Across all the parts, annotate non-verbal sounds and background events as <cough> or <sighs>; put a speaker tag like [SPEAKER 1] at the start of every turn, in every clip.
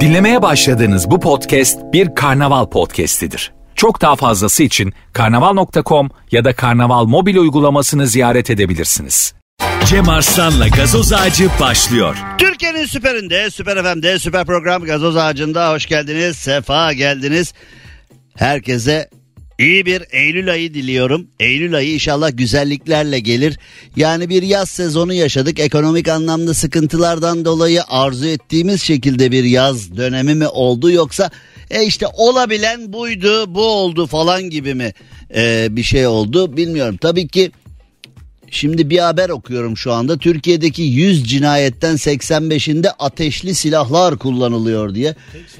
[SPEAKER 1] Dinlemeye başladığınız bu podcast bir karnaval podcastidir. Çok daha fazlası için karnaval.com ya da karnaval mobil uygulamasını ziyaret edebilirsiniz.
[SPEAKER 2] Cem Arslan'la gazoz ağacı başlıyor.
[SPEAKER 3] Türkiye'nin süperinde, süper FM'de, süper program Gazoz Ağacı'nda hoş geldiniz, sefa geldiniz. Herkese iyi bir Eylül ayı diliyorum. Eylül ayı inşallah güzelliklerle gelir. Yani bir yaz sezonu yaşadık. Ekonomik anlamda sıkıntılardan dolayı arzu ettiğimiz şekilde bir yaz dönemi mi oldu yoksa e işte olabilen buydu, bu oldu falan gibi mi e, bir şey oldu bilmiyorum. Tabii ki Şimdi bir haber okuyorum şu anda. Türkiye'deki 100 cinayetten 85'inde ateşli silahlar kullanılıyor diye.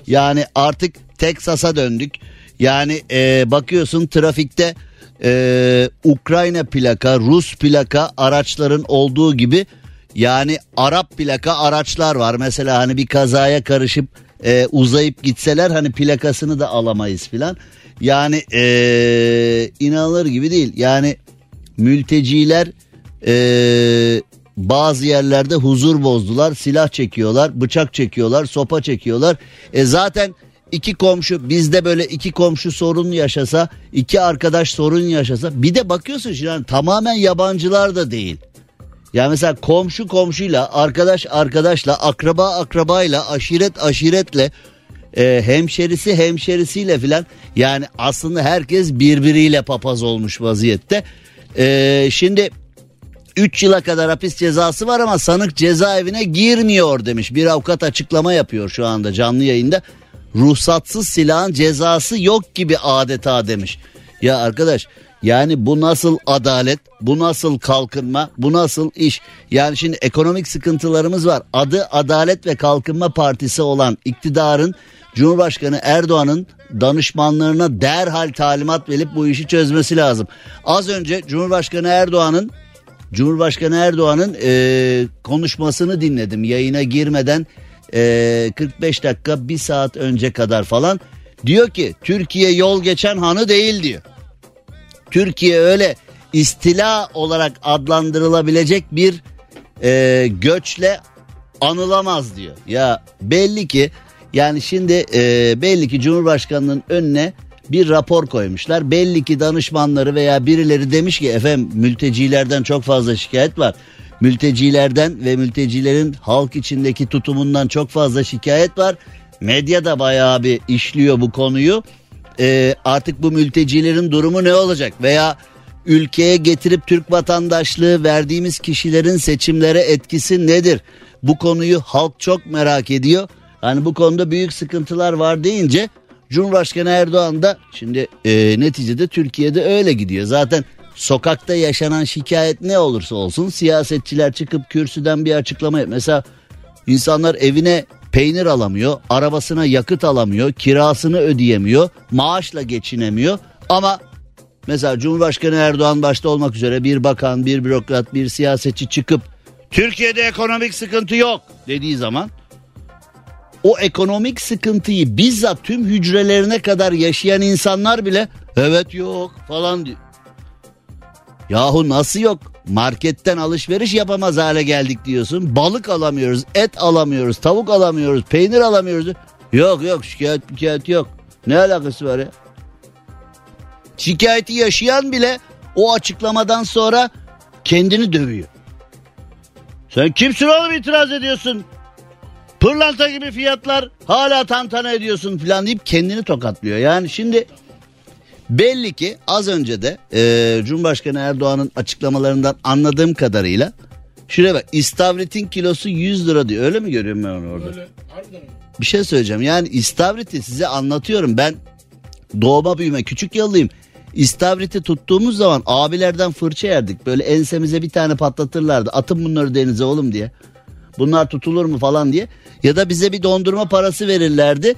[SPEAKER 3] Yani artık Teksas'a döndük. Yani e, bakıyorsun trafikte e, Ukrayna plaka, Rus plaka araçların olduğu gibi yani Arap plaka araçlar var. Mesela hani bir kazaya karışıp e, uzayıp gitseler hani plakasını da alamayız filan. Yani e, inanılır gibi değil. Yani mülteciler e, bazı yerlerde huzur bozdular. Silah çekiyorlar, bıçak çekiyorlar, sopa çekiyorlar. E zaten iki komşu bizde böyle iki komşu sorun yaşasa, iki arkadaş sorun yaşasa bir de bakıyorsun şimdi yani tamamen yabancılar da değil. Yani mesela komşu komşuyla, arkadaş arkadaşla, akraba akrabayla, aşiret aşiretle, e, hemşerisi hemşerisiyle filan yani aslında herkes birbiriyle papaz olmuş vaziyette. E, şimdi 3 yıla kadar hapis cezası var ama sanık cezaevine girmiyor demiş. Bir avukat açıklama yapıyor şu anda canlı yayında. Ruhsatsız silahın cezası yok gibi adeta demiş. Ya arkadaş yani bu nasıl adalet, bu nasıl kalkınma, bu nasıl iş? Yani şimdi ekonomik sıkıntılarımız var. Adı Adalet ve Kalkınma Partisi olan iktidarın Cumhurbaşkanı Erdoğan'ın danışmanlarına derhal talimat verip bu işi çözmesi lazım. Az önce Cumhurbaşkanı Erdoğan'ın Cumhurbaşkanı Erdoğan'ın e, konuşmasını dinledim yayına girmeden e, 45 dakika bir saat önce kadar falan. Diyor ki Türkiye yol geçen hanı değil diyor. Türkiye öyle istila olarak adlandırılabilecek bir e, göçle anılamaz diyor. Ya belli ki yani şimdi e, belli ki Cumhurbaşkanı'nın önüne bir rapor koymuşlar. Belli ki danışmanları veya birileri demiş ki efendim mültecilerden çok fazla şikayet var. Mültecilerden ve mültecilerin halk içindeki tutumundan çok fazla şikayet var. Medya da bayağı bir işliyor bu konuyu. Ee, artık bu mültecilerin durumu ne olacak? Veya ülkeye getirip Türk vatandaşlığı verdiğimiz kişilerin seçimlere etkisi nedir? Bu konuyu halk çok merak ediyor. Hani bu konuda büyük sıkıntılar var deyince Cumhurbaşkanı Erdoğan da şimdi e, neticede Türkiye'de öyle gidiyor. Zaten sokakta yaşanan şikayet ne olursa olsun siyasetçiler çıkıp kürsüden bir açıklama yap. Mesela insanlar evine peynir alamıyor, arabasına yakıt alamıyor, kirasını ödeyemiyor, maaşla geçinemiyor. Ama mesela Cumhurbaşkanı Erdoğan başta olmak üzere bir bakan, bir bürokrat, bir siyasetçi çıkıp Türkiye'de ekonomik sıkıntı yok dediği zaman o ekonomik sıkıntıyı bizzat tüm hücrelerine kadar yaşayan insanlar bile evet yok falan diyor. Yahu nasıl yok? Marketten alışveriş yapamaz hale geldik diyorsun. Balık alamıyoruz, et alamıyoruz, tavuk alamıyoruz, peynir alamıyoruz. Yok yok şikayet şikayet yok. Ne alakası var ya? Şikayeti yaşayan bile o açıklamadan sonra kendini dövüyor. Sen kimsin oğlum itiraz ediyorsun? Pırlanta gibi fiyatlar hala tantana ediyorsun falan deyip kendini tokatlıyor. Yani şimdi belli ki az önce de e, Cumhurbaşkanı Erdoğan'ın açıklamalarından anladığım kadarıyla şuraya bak istavritin kilosu 100 lira diyor. Öyle mi görüyorum ben onu orada? Öyle. Bir şey söyleyeceğim. Yani istavriti size anlatıyorum. Ben doğma büyüme küçük yalıyım. İstavriti tuttuğumuz zaman abilerden fırça yerdik. Böyle ensemize bir tane patlatırlardı. Atın bunları denize oğlum diye. Bunlar tutulur mu falan diye. Ya da bize bir dondurma parası verirlerdi.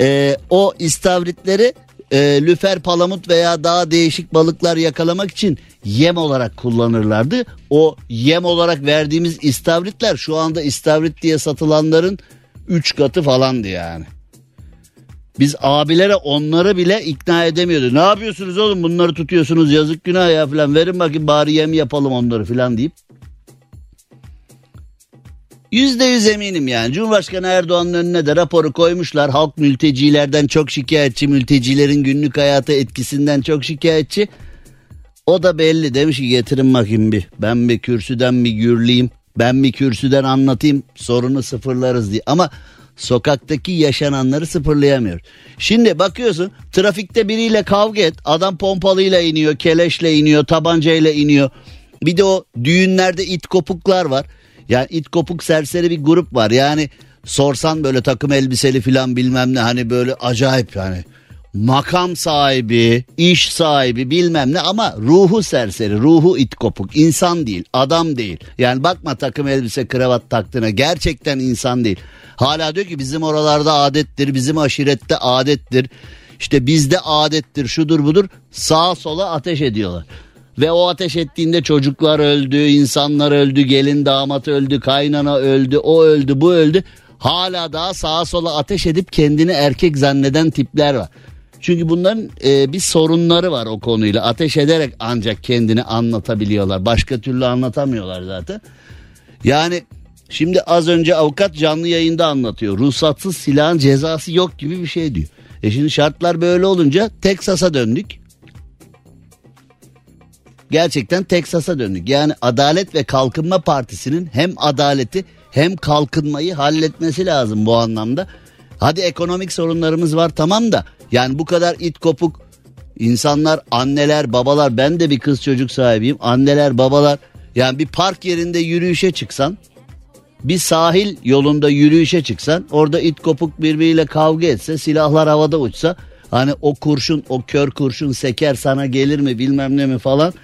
[SPEAKER 3] Ee, o istavritleri e, lüfer, palamut veya daha değişik balıklar yakalamak için yem olarak kullanırlardı. O yem olarak verdiğimiz istavritler şu anda istavrit diye satılanların 3 katı falandı yani. Biz abilere onları bile ikna edemiyordu. Ne yapıyorsunuz oğlum bunları tutuyorsunuz yazık günah ya falan verin bakayım bari yem yapalım onları falan deyip Yüzde yüz eminim yani. Cumhurbaşkanı Erdoğan'ın önüne de raporu koymuşlar. Halk mültecilerden çok şikayetçi. Mültecilerin günlük hayata etkisinden çok şikayetçi. O da belli demiş ki getirin bakayım bir. Ben bir kürsüden bir gürleyeyim. Ben bir kürsüden anlatayım. Sorunu sıfırlarız diye. Ama sokaktaki yaşananları sıfırlayamıyor. Şimdi bakıyorsun trafikte biriyle kavga et. Adam pompalıyla iniyor, keleşle iniyor, tabancayla iniyor. Bir de o düğünlerde it kopuklar var. Yani it kopuk serseri bir grup var. Yani sorsan böyle takım elbiseli falan bilmem ne hani böyle acayip yani makam sahibi, iş sahibi bilmem ne ama ruhu serseri, ruhu it kopuk. insan değil, adam değil. Yani bakma takım elbise kravat taktığına gerçekten insan değil. Hala diyor ki bizim oralarda adettir, bizim aşirette adettir. İşte bizde adettir, şudur budur. Sağa sola ateş ediyorlar. Ve o ateş ettiğinde çocuklar öldü, insanlar öldü, gelin damat öldü, kaynana öldü, o öldü, bu öldü. Hala daha sağa sola ateş edip kendini erkek zanneden tipler var. Çünkü bunların e, bir sorunları var o konuyla. Ateş ederek ancak kendini anlatabiliyorlar. Başka türlü anlatamıyorlar zaten. Yani şimdi az önce avukat canlı yayında anlatıyor. Ruhsatsız silahın cezası yok gibi bir şey diyor. E şimdi şartlar böyle olunca Teksas'a döndük. Gerçekten Teksas'a döndük. Yani Adalet ve Kalkınma Partisi'nin hem adaleti hem kalkınmayı halletmesi lazım bu anlamda. Hadi ekonomik sorunlarımız var tamam da yani bu kadar it kopuk insanlar anneler babalar ben de bir kız çocuk sahibiyim anneler babalar yani bir park yerinde yürüyüşe çıksan bir sahil yolunda yürüyüşe çıksan orada it kopuk birbiriyle kavga etse silahlar havada uçsa hani o kurşun o kör kurşun seker sana gelir mi bilmem ne mi falan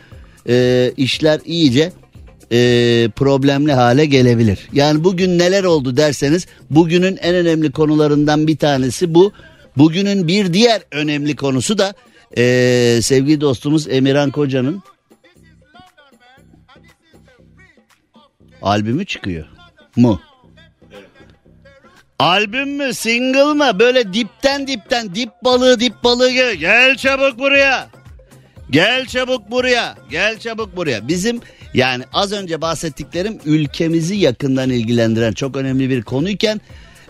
[SPEAKER 3] e, işler iyice e, problemli hale gelebilir. Yani bugün neler oldu derseniz bugünün en önemli konularından bir tanesi bu. Bugünün bir diğer önemli konusu da e, sevgili dostumuz Emirhan Koca'nın albümü çıkıyor mu? Albüm mü single mı böyle dipten dipten dip balığı dip balığı gel, gel çabuk buraya. Gel çabuk buraya. Gel çabuk buraya. Bizim yani az önce bahsettiklerim ülkemizi yakından ilgilendiren çok önemli bir konuyken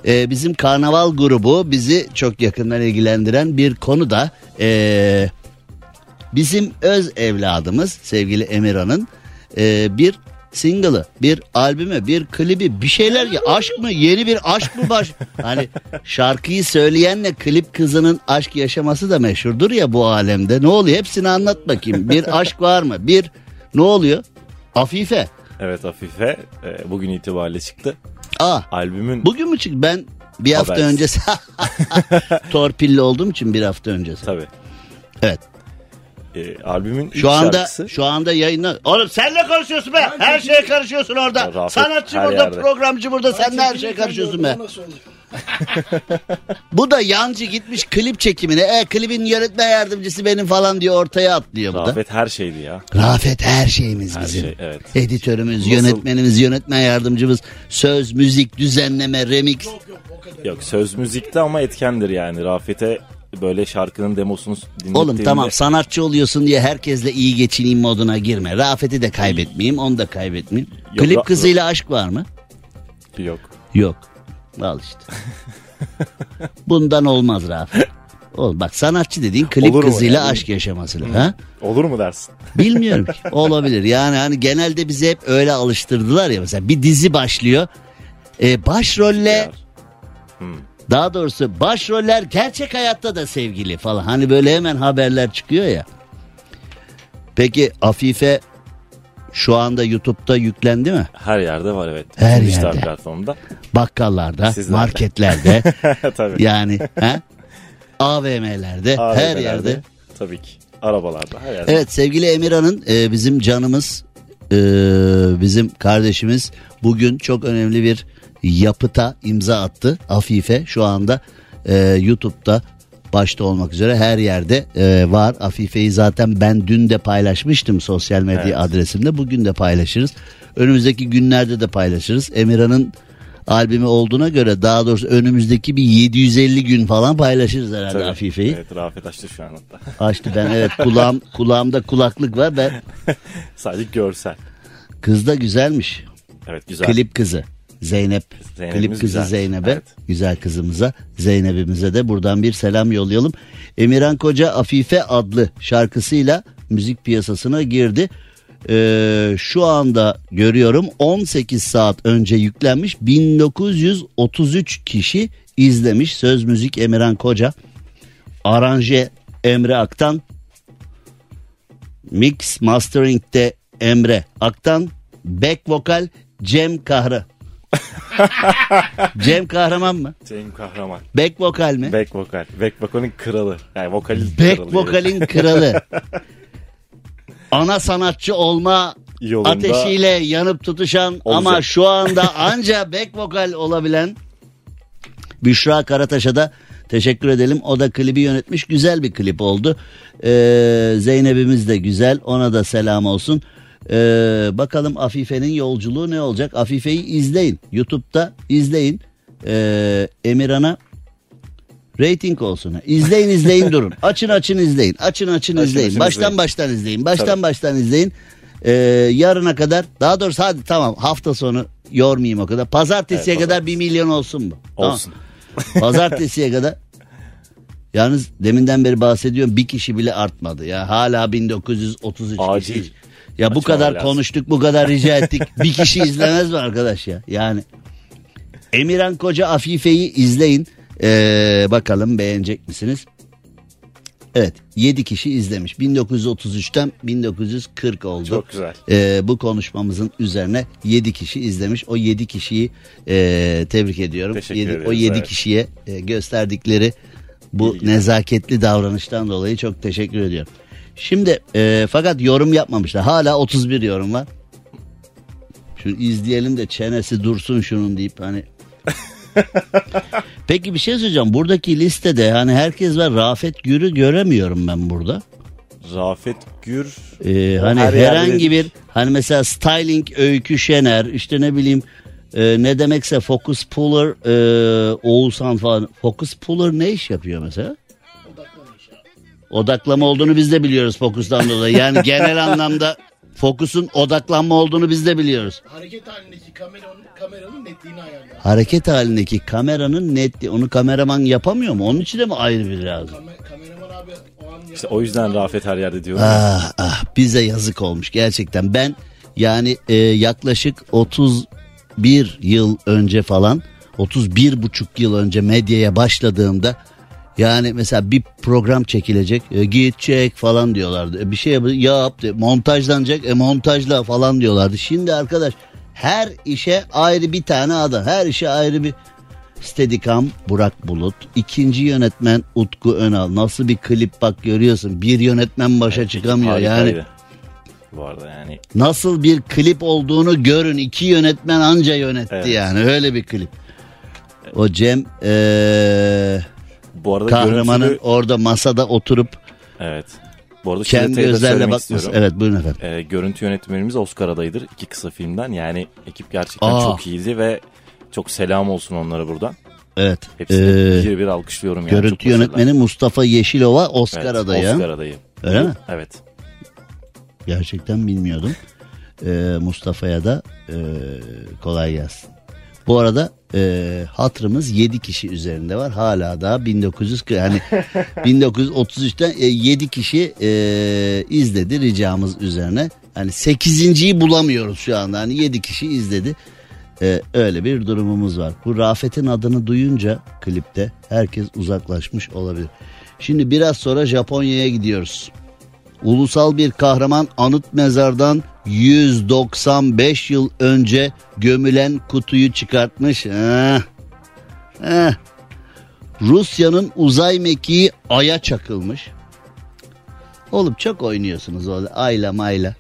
[SPEAKER 3] e, bizim karnaval grubu bizi çok yakından ilgilendiren bir konu da e, bizim öz evladımız sevgili Emirhan'ın e, bir single'ı, bir albümü, bir klibi, bir şeyler ya aşk mı, yeni bir aşk mı baş? Hani şarkıyı söyleyenle klip kızının aşk yaşaması da meşhurdur ya bu alemde. Ne oluyor? Hepsini anlat bakayım. Bir aşk var mı? Bir ne oluyor? Afife.
[SPEAKER 4] Evet Afife e, bugün itibariyle çıktı.
[SPEAKER 3] Aa.
[SPEAKER 4] Albümün
[SPEAKER 3] Bugün mü çıktı? Ben bir hafta
[SPEAKER 4] Habersiz.
[SPEAKER 3] önce <laughs> torpilli olduğum için bir hafta öncesi.
[SPEAKER 4] tabii.
[SPEAKER 3] Evet.
[SPEAKER 4] E, albümün
[SPEAKER 3] Şu anda
[SPEAKER 4] şarkısı
[SPEAKER 3] şu anda yayınla. Oğlum sen ne konuşuyorsun be? Her şeye karışıyorsun orada.
[SPEAKER 4] Ya Rafet,
[SPEAKER 3] Sanatçı burada,
[SPEAKER 4] yerde.
[SPEAKER 3] programcı burada. Sen de her şeye karışıyorsun be. <laughs> Bu da yancı gitmiş klip çekimine. E klibin yönetmen yardımcısı benim falan diye ortaya atlıyor bu da.
[SPEAKER 4] Rafet her şeydi ya.
[SPEAKER 3] Rafet her şeyimiz
[SPEAKER 4] Her
[SPEAKER 3] bizim.
[SPEAKER 4] şey, evet.
[SPEAKER 3] Editörümüz,
[SPEAKER 4] Nasıl-
[SPEAKER 3] yönetmenimiz, yönetmen yardımcımız, söz, müzik, düzenleme, remix.
[SPEAKER 4] Yok söz müzikte ama etkendir yani. Rafet'e böyle şarkının demosunu dinlettiğinde
[SPEAKER 3] Oğlum tamam sanatçı oluyorsun diye herkesle iyi geçineyim moduna girme. Rafet'i de kaybetmeyeyim, onu da kaybetmeyeyim.
[SPEAKER 4] Yok,
[SPEAKER 3] Klip kızıyla aşk var mı?
[SPEAKER 4] Yok.
[SPEAKER 3] Yok. Al işte. <laughs> Bundan olmaz Rafet. Ol bak sanatçı dediğin klip
[SPEAKER 4] Olur
[SPEAKER 3] kızıyla
[SPEAKER 4] yani?
[SPEAKER 3] aşk yaşaması lazım. Ha?
[SPEAKER 4] Olur mu dersin? <laughs>
[SPEAKER 3] Bilmiyorum. Olabilir. Yani hani genelde bizi hep öyle alıştırdılar ya mesela bir dizi başlıyor. E, başrolle
[SPEAKER 4] Yar.
[SPEAKER 3] Daha doğrusu başroller gerçek hayatta da sevgili falan. Hani böyle hemen haberler çıkıyor ya. Peki Afife şu anda YouTube'da yüklendi mi?
[SPEAKER 4] Her yerde var evet.
[SPEAKER 3] Her
[SPEAKER 4] dijital
[SPEAKER 3] yerde.
[SPEAKER 4] platformda.
[SPEAKER 3] Bakkallarda,
[SPEAKER 4] Sizlerde.
[SPEAKER 3] marketlerde <laughs>
[SPEAKER 4] Tabii.
[SPEAKER 3] yani he? AVM'lerde her
[SPEAKER 4] AVM'lerde,
[SPEAKER 3] yerde.
[SPEAKER 4] Tabii ki. Arabalarda her yerde.
[SPEAKER 3] Evet sevgili Emirhan'ın e, bizim canımız e, bizim kardeşimiz bugün çok önemli bir yapıta imza attı. Afife şu anda e, YouTube'da başta olmak üzere her yerde e, var. Afife'yi zaten ben dün de paylaşmıştım sosyal medya
[SPEAKER 4] Evet.
[SPEAKER 3] adresimde. Bugün de paylaşırız. Önümüzdeki günlerde de paylaşırız. Emirhan'ın albümü olduğuna göre daha doğrusu önümüzdeki bir 750 gün falan paylaşırız herhalde
[SPEAKER 4] Tabii.
[SPEAKER 3] Afife'yi.
[SPEAKER 4] Evet Rafet açtı şu an hatta.
[SPEAKER 3] Açtı ben evet kulağım <laughs> kulağımda kulaklık var ben
[SPEAKER 4] Sadece görsel.
[SPEAKER 3] kız da güzelmiş
[SPEAKER 4] Evet güzel.
[SPEAKER 3] klip kızı Zeynep,
[SPEAKER 4] Zeynep'imiz
[SPEAKER 3] klip kızı
[SPEAKER 4] güzel.
[SPEAKER 3] Zeynep'e,
[SPEAKER 4] Evet.
[SPEAKER 3] güzel kızımıza, Zeynep'imize de buradan bir selam yollayalım. Emirhan Koca Afife adlı şarkısıyla müzik piyasasına girdi. Ee, şu anda görüyorum 18 saat önce yüklenmiş 1933 kişi izlemiş söz müzik Emirhan Koca aranje Emre Aktan mix mastering'de Emre Aktan back vokal Cem Kahra <laughs> Cem Kahraman mı?
[SPEAKER 4] Cem Kahraman.
[SPEAKER 3] Back vokal mi?
[SPEAKER 4] Back vokal. Back vokalin kralı. Yani vokalin
[SPEAKER 3] Back
[SPEAKER 4] kralı.
[SPEAKER 3] vokalin kralı. <laughs> Ana sanatçı olma
[SPEAKER 4] Yolunda
[SPEAKER 3] ateşiyle yanıp tutuşan ama
[SPEAKER 4] olacak.
[SPEAKER 3] şu anda anca back vokal olabilen Büşra Karataş'a da teşekkür edelim. O da klibi yönetmiş. Güzel bir klip oldu. Ee, Zeynep'imiz de güzel. Ona da selam olsun. Ee, bakalım Afife'nin yolculuğu ne olacak? Afife'yi izleyin. YouTube'da izleyin. Ee, Emirhan'a Rating olsun. İzleyin izleyin durun. <laughs> Açın açın izleyin. Açın açın,
[SPEAKER 4] Açın,
[SPEAKER 3] izleyin.
[SPEAKER 4] açın,
[SPEAKER 3] baştan
[SPEAKER 4] izleyin.
[SPEAKER 3] baştan izleyin. Baştan
[SPEAKER 4] Tabii.
[SPEAKER 3] baştan izleyin. Ee, yarına kadar daha doğrusu hadi tamam hafta sonu yormayayım o kadar. Pazartesiye
[SPEAKER 4] Evet,
[SPEAKER 3] kadar bir milyon olsun bu. Tamam.
[SPEAKER 4] olsun. <laughs>
[SPEAKER 3] Pazartesiye kadar. Yalnız deminden beri bahsediyorum bir kişi bile artmadı. Ya hala 1933
[SPEAKER 4] Acil.
[SPEAKER 3] kişi. Ya bu kadar
[SPEAKER 4] lazım.
[SPEAKER 3] konuştuk, bu kadar rica ettik. <laughs> bir kişi izlemez mi arkadaş ya? Yani Emirhan Koca Afife'yi izleyin. Ee, bakalım beğenecek misiniz? Evet 7 kişi izlemiş. 1933'ten 1940 oldu.
[SPEAKER 4] Çok güzel.
[SPEAKER 3] Ee, bu konuşmamızın üzerine 7 kişi izlemiş. O 7 kişiyi e, tebrik ediyorum.
[SPEAKER 4] Teşekkür
[SPEAKER 3] Yedi-
[SPEAKER 4] ederiz,
[SPEAKER 3] o 7
[SPEAKER 4] evet.
[SPEAKER 3] kişiye e, gösterdikleri bu
[SPEAKER 4] İlgiden.
[SPEAKER 3] nezaketli davranıştan dolayı çok teşekkür ediyorum. Şimdi e, fakat yorum yapmamışlar. Hala 31 yorum var. Şunu izleyelim de çenesi dursun şunun deyip hani. <laughs> Peki bir şey söyleyeceğim. Buradaki listede hani herkes var. Rafet Gür'ü göremiyorum ben burada.
[SPEAKER 4] Rafet Gür.
[SPEAKER 3] Ee, hani
[SPEAKER 4] her
[SPEAKER 3] herhangi bir hani mesela styling Öykü Şener işte ne bileyim e, ne demekse Focus Puller e, Oğuzhan falan. Focus Puller ne iş yapıyor mesela? Odaklama olduğunu biz de biliyoruz Focus'tan dolayı. Yani genel anlamda Focus'un odaklanma olduğunu biz de biliyoruz.
[SPEAKER 5] hareket halindeki kameranın kameranın netliğini ayarlar.
[SPEAKER 3] Hareket halindeki kameranın netliği onu kameraman yapamıyor mu? Onun için de mi ayrı bir lazım?
[SPEAKER 5] Kamer, kameraman abi o an
[SPEAKER 4] İşte o yüzden Rafet her yerde diyorum.
[SPEAKER 3] Ah ah bize yazık olmuş gerçekten. Ben yani e, yaklaşık 31 yıl önce falan 31 buçuk yıl önce medyaya başladığımda yani mesela bir program çekilecek e, git çek falan diyorlardı. E, bir şey yap, yap de, montajlanacak e, montajla falan diyorlardı. Şimdi arkadaş her işe ayrı bir tane adam her işe ayrı bir Steadicam Burak Bulut. ikinci yönetmen Utku Önal. Nasıl bir klip bak görüyorsun. Bir yönetmen başa çıkamıyor. Yani
[SPEAKER 4] Harikaydı. Bu arada yani
[SPEAKER 3] nasıl bir klip olduğunu görün. İki yönetmen anca yönetti
[SPEAKER 4] Evet.
[SPEAKER 3] yani. Öyle bir klip. O Cem eee,
[SPEAKER 4] bu arada
[SPEAKER 3] kahramanın
[SPEAKER 4] görüntülü-
[SPEAKER 3] orada masada oturup
[SPEAKER 4] Evet. Bu arada
[SPEAKER 3] kendi gözlerle bakması.
[SPEAKER 4] istiyorum.
[SPEAKER 3] Evet buyurun efendim.
[SPEAKER 4] Ee, görüntü yönetmenimiz Oscar adayıdır iki kısa filmden. Yani ekip gerçekten
[SPEAKER 3] Aa.
[SPEAKER 4] çok iyiydi ve çok selam olsun onlara buradan.
[SPEAKER 3] Evet.
[SPEAKER 4] Hepsini
[SPEAKER 3] Eee,
[SPEAKER 4] bir bir alkışlıyorum yani. Çok
[SPEAKER 3] görüntü
[SPEAKER 4] başarılar.
[SPEAKER 3] yönetmeni Mustafa Yeşilova Oscar
[SPEAKER 4] Evet,
[SPEAKER 3] adayı.
[SPEAKER 4] Oscar adayı.
[SPEAKER 3] Öyle mi?
[SPEAKER 4] Evet.
[SPEAKER 3] Gerçekten bilmiyordum. Ee, Mustafa'ya da e, kolay gelsin. Bu arada e, hatırımız 7 kişi üzerinde var. Hala da 1940 yani <laughs> 1933'ten e, 7 kişi e, izledi ricamız üzerine. Hani 8.yi bulamıyoruz şu anda. Hani 7 kişi izledi. E, öyle bir durumumuz var. Bu Rafet'in adını duyunca klipte herkes uzaklaşmış olabilir. Şimdi biraz sonra Japonya'ya gidiyoruz. Ulusal bir kahraman anıt mezardan 195 yıl önce gömülen kutuyu çıkartmış. Eh. Eh. Rusya'nın uzay mekiği Ay'a çakılmış. Oğlum çok oynuyorsunuz orada ayla mayla.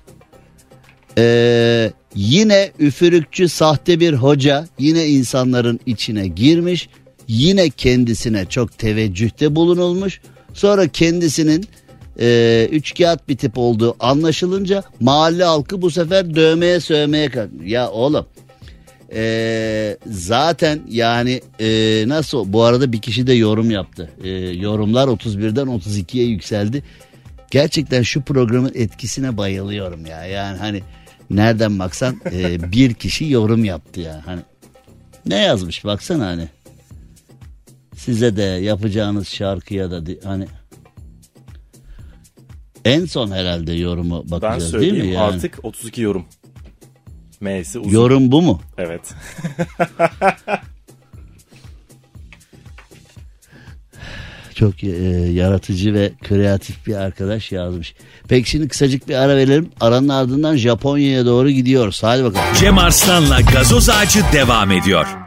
[SPEAKER 3] Ee, yine üfürükçü sahte bir hoca yine insanların içine girmiş. Yine kendisine çok teveccühte bulunulmuş. Sonra kendisinin e, üç kağıt bir tip olduğu anlaşılınca mahalle halkı bu sefer dövmeye sövmeye kalkmış. Ya oğlum e, zaten yani e, nasıl bu arada bir kişi de yorum yaptı. E, yorumlar 31'den 32'ye yükseldi. Gerçekten şu programın etkisine bayılıyorum ya. Yani hani nereden baksan e, <laughs> bir kişi yorum yaptı ya. Hani Ne yazmış baksana hani. Size de yapacağınız şarkıya da hani en son herhalde yorumu
[SPEAKER 4] Ben
[SPEAKER 3] bakacağız değil
[SPEAKER 4] söyleyeyim
[SPEAKER 3] mi yani?
[SPEAKER 4] artık 32 yorum. M'si uzun.
[SPEAKER 3] Yorum bu mu?
[SPEAKER 4] Evet. <laughs>
[SPEAKER 3] Çok e, yaratıcı ve kreatif bir arkadaş yazmış. Peki şimdi kısacık bir ara verelim. Aranın ardından Japonya'ya doğru gidiyoruz. Hadi bakalım.
[SPEAKER 2] Cem Arslan'la gazoz ağacı devam ediyor.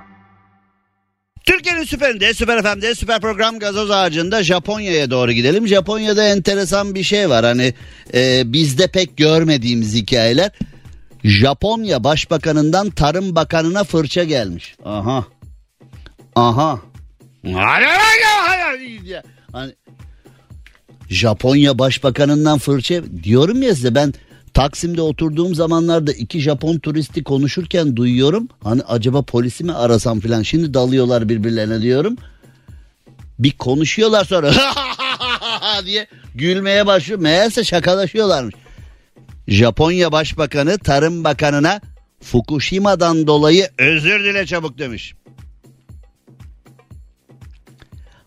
[SPEAKER 3] Türkiye'nin süperinde, süper FM'de, süper program gazoz ağacında Japonya'ya doğru gidelim. Japonya'da enteresan bir şey var. Hani e, bizde pek görmediğimiz hikayeler. Japonya Başbakanından Tarım Bakanına fırça gelmiş. Aha. Aha. Hani Japonya Başbakanından fırça diyorum ya size ben Taksim'de oturduğum zamanlarda iki Japon turisti konuşurken duyuyorum. Hani acaba polisi mi arasam filan. Şimdi dalıyorlar birbirlerine diyorum. Bir konuşuyorlar sonra <laughs> diye gülmeye başlıyor. Meğerse şakalaşıyorlarmış. Japonya Başbakanı Tarım Bakanı'na Fukushima'dan dolayı özür dile çabuk demiş.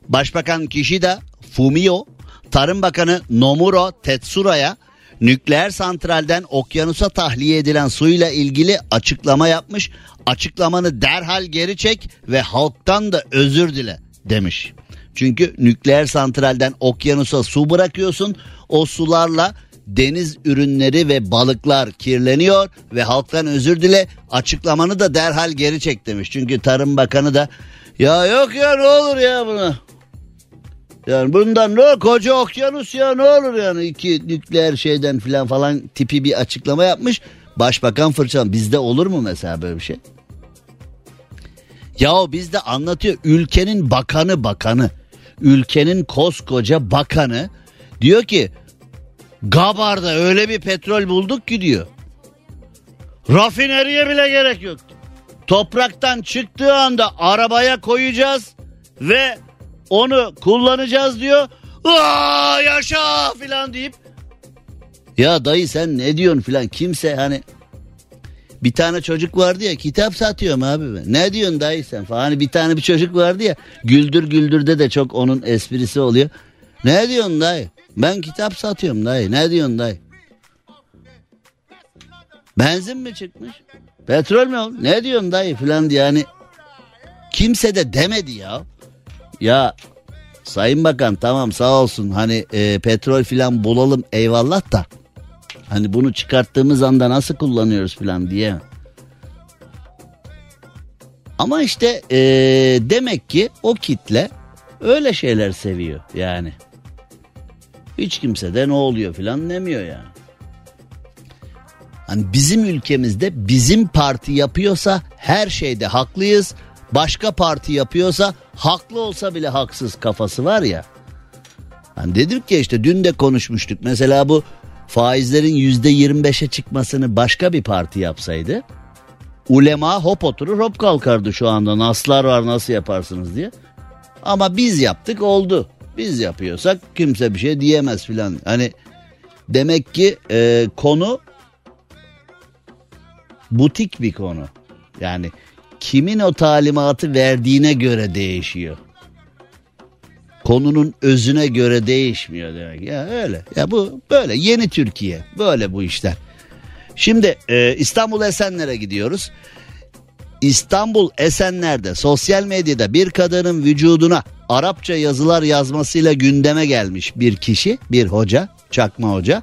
[SPEAKER 3] Başbakan Kishida Fumio, Tarım Bakanı Nomuro Tetsura'ya nükleer santralden okyanusa tahliye edilen suyla ilgili açıklama yapmış. Açıklamanı derhal geri çek ve halktan da özür dile demiş. Çünkü nükleer santralden okyanusa su bırakıyorsun. O sularla deniz ürünleri ve balıklar kirleniyor ve halktan özür dile açıklamanı da derhal geri çek demiş. Çünkü Tarım Bakanı da ya yok ya ne olur ya buna yani bundan ne koca okyanus ya ne olur yani iki nükleer şeyden filan falan tipi bir açıklama yapmış. Başbakan fırçalan bizde olur mu mesela böyle bir şey? Ya o bizde anlatıyor ülkenin bakanı bakanı ülkenin koskoca bakanı diyor ki Gabar'da öyle bir petrol bulduk ki diyor. Rafineriye bile gerek yok. Topraktan çıktığı anda arabaya koyacağız ve onu kullanacağız diyor. Aa yaşa filan deyip ya dayı sen ne diyorsun filan kimse hani bir tane çocuk vardı ya kitap satıyorum abi ben. Ne diyorsun dayı sen falan. Hani bir tane bir çocuk vardı ya güldür güldürde de çok onun esprisi oluyor. Ne diyorsun dayı? Ben kitap satıyorum dayı. Ne diyorsun dayı? Benzin mi çıkmış? Petrol mü oldu? Ne diyorsun dayı filan diye yani kimse de demedi ya. Ya Sayın Bakan tamam sağ olsun hani e, petrol filan bulalım eyvallah da hani bunu çıkarttığımız anda nasıl kullanıyoruz filan diye. Ama işte e, demek ki o kitle öyle şeyler seviyor yani. Hiç kimse de ne oluyor filan demiyor yani. Hani bizim ülkemizde bizim parti yapıyorsa her şeyde haklıyız. Başka parti yapıyorsa haklı olsa bile haksız kafası var ya. Hani dedik ya işte dün de konuşmuştuk. Mesela bu faizlerin yüzde yirmi beşe çıkmasını başka bir parti yapsaydı. Ulema hop oturur hop kalkardı şu anda. Naslar var nasıl yaparsınız diye. Ama biz yaptık oldu. Biz yapıyorsak kimse bir şey diyemez filan. Hani demek ki e, konu butik bir konu. Yani kimin o talimatı verdiğine göre değişiyor. Konunun özüne göre değişmiyor demek. Ya öyle. Ya bu böyle yeni Türkiye. Böyle bu işler. Şimdi e, İstanbul Esenler'e gidiyoruz. İstanbul Esenler'de sosyal medyada bir kadının vücuduna Arapça yazılar yazmasıyla gündeme gelmiş bir kişi, bir hoca, çakma hoca.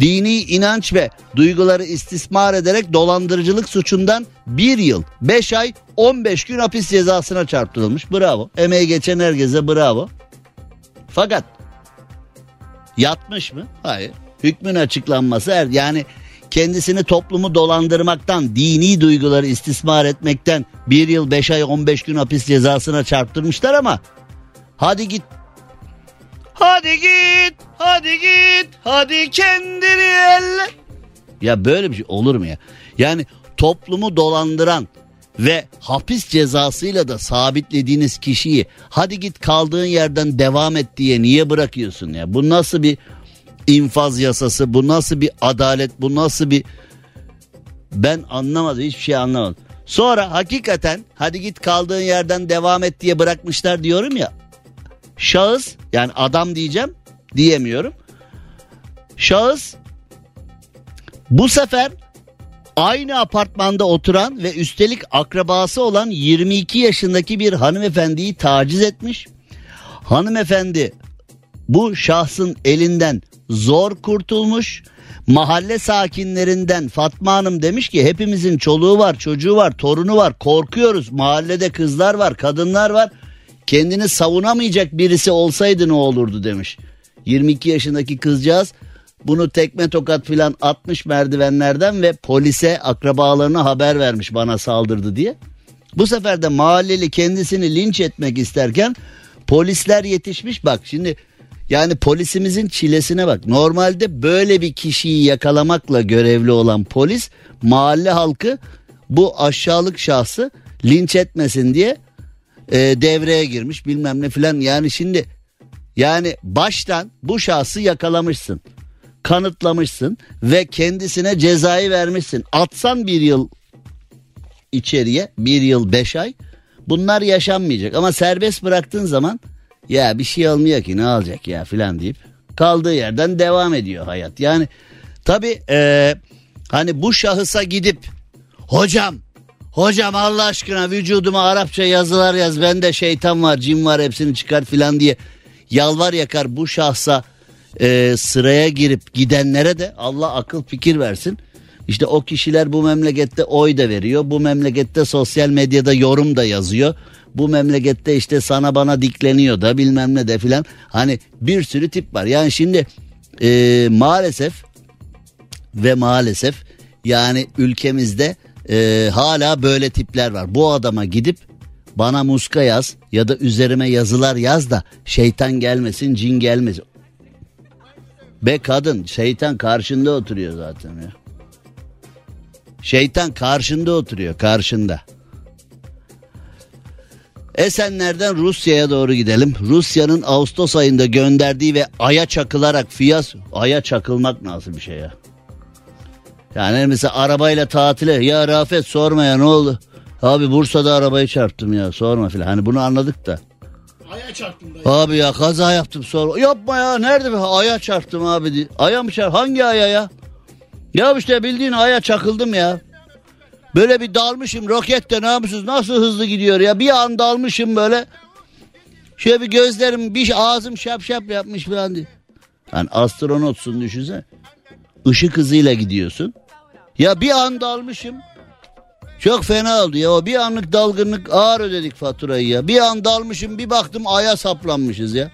[SPEAKER 3] Dini inanç ve duyguları istismar ederek dolandırıcılık suçundan bir yıl, beş ay, 15 gün hapis cezasına çarptırılmış. Bravo. Emeği geçen herkese bravo. Fakat yatmış mı? Hayır. Hükmün açıklanması er yani kendisini toplumu dolandırmaktan, dini duyguları istismar etmekten bir yıl beş ay 15 gün hapis cezasına çarptırmışlar ama hadi git Hadi git, hadi git, hadi kendini elle. Ya böyle bir şey olur mu ya? Yani toplumu dolandıran ve hapis cezasıyla da sabitlediğiniz kişiyi hadi git kaldığın yerden devam et diye niye bırakıyorsun ya? Bu nasıl bir infaz yasası, bu nasıl bir adalet, bu nasıl bir... Ben anlamadım, hiçbir şey anlamadım. Sonra hakikaten hadi git kaldığın yerden devam et diye bırakmışlar diyorum ya. Şahıs yani adam diyeceğim diyemiyorum. Şahıs bu sefer aynı apartmanda oturan ve üstelik akrabası olan 22 yaşındaki bir hanımefendiyi taciz etmiş. Hanımefendi bu şahsın elinden zor kurtulmuş. Mahalle sakinlerinden Fatma Hanım demiş ki hepimizin çoluğu var, çocuğu var, torunu var. Korkuyoruz. Mahallede kızlar var, kadınlar var. Kendini savunamayacak birisi olsaydı ne olurdu demiş. 22 yaşındaki kızcağız bunu tekme tokat filan atmış merdivenlerden ve polise akrabalarına haber vermiş bana saldırdı diye. Bu sefer de mahalleli kendisini linç etmek isterken polisler yetişmiş bak şimdi yani polisimizin çilesine bak. Normalde böyle bir kişiyi yakalamakla görevli olan polis mahalle halkı bu aşağılık şahsı linç etmesin diye e, devreye girmiş bilmem ne filan. Yani şimdi yani baştan bu şahsı yakalamışsın. Kanıtlamışsın ve kendisine cezayı vermişsin. Atsan bir yıl içeriye bir yıl beş ay bunlar yaşanmayacak. Ama serbest bıraktığın zaman ya bir şey olmuyor ki ne olacak ya filan deyip kaldığı yerden devam ediyor hayat. Yani tabi e, hani bu şahısa gidip hocam hocam Allah aşkına vücuduma Arapça yazılar yaz bende şeytan var cin var hepsini çıkar filan diye yalvar yakar bu şahsa e, sıraya girip gidenlere de Allah akıl fikir versin. İşte o kişiler bu memlekette oy da veriyor. Bu memlekette sosyal medyada yorum da yazıyor. Bu memlekette işte sana bana dikleniyor da bilmem ne de filan. Hani bir sürü tip var. Yani şimdi e, maalesef ve maalesef yani ülkemizde e, hala böyle tipler var. Bu adama gidip bana muska yaz ya da üzerime yazılar yaz da şeytan gelmesin cin gelmesin. Be kadın şeytan karşında oturuyor zaten ya. Şeytan karşında oturuyor karşında. Esenler'den Rusya'ya doğru gidelim. Rusya'nın Ağustos ayında gönderdiği ve aya çakılarak fiyas... Aya çakılmak nasıl bir şey ya? Yani mesela arabayla tatile ya Rafet sorma ya ne oldu? Abi Bursa'da arabayı çarptım ya sorma filan. Hani bunu anladık da.
[SPEAKER 5] Aya çarptım dayı.
[SPEAKER 3] Abi ya kaza yaptım sorma. Yapma ya nerede? be? Aya çarptım abi. diye. Aya mı çarp? Hangi aya ya? Ya işte bildiğin aya çakıldım ya. Böyle bir dalmışım rokette namussuz nasıl hızlı gidiyor ya. Bir an dalmışım böyle. Şöyle bir gözlerim bir ağzım şap şap yapmış falan diye. Yani astronotsun düşünsene. Işık hızıyla gidiyorsun. Ya bir an dalmışım. Çok fena oldu ya. O bir anlık dalgınlık ağır ödedik faturayı ya. Bir an dalmışım bir baktım aya saplanmışız ya.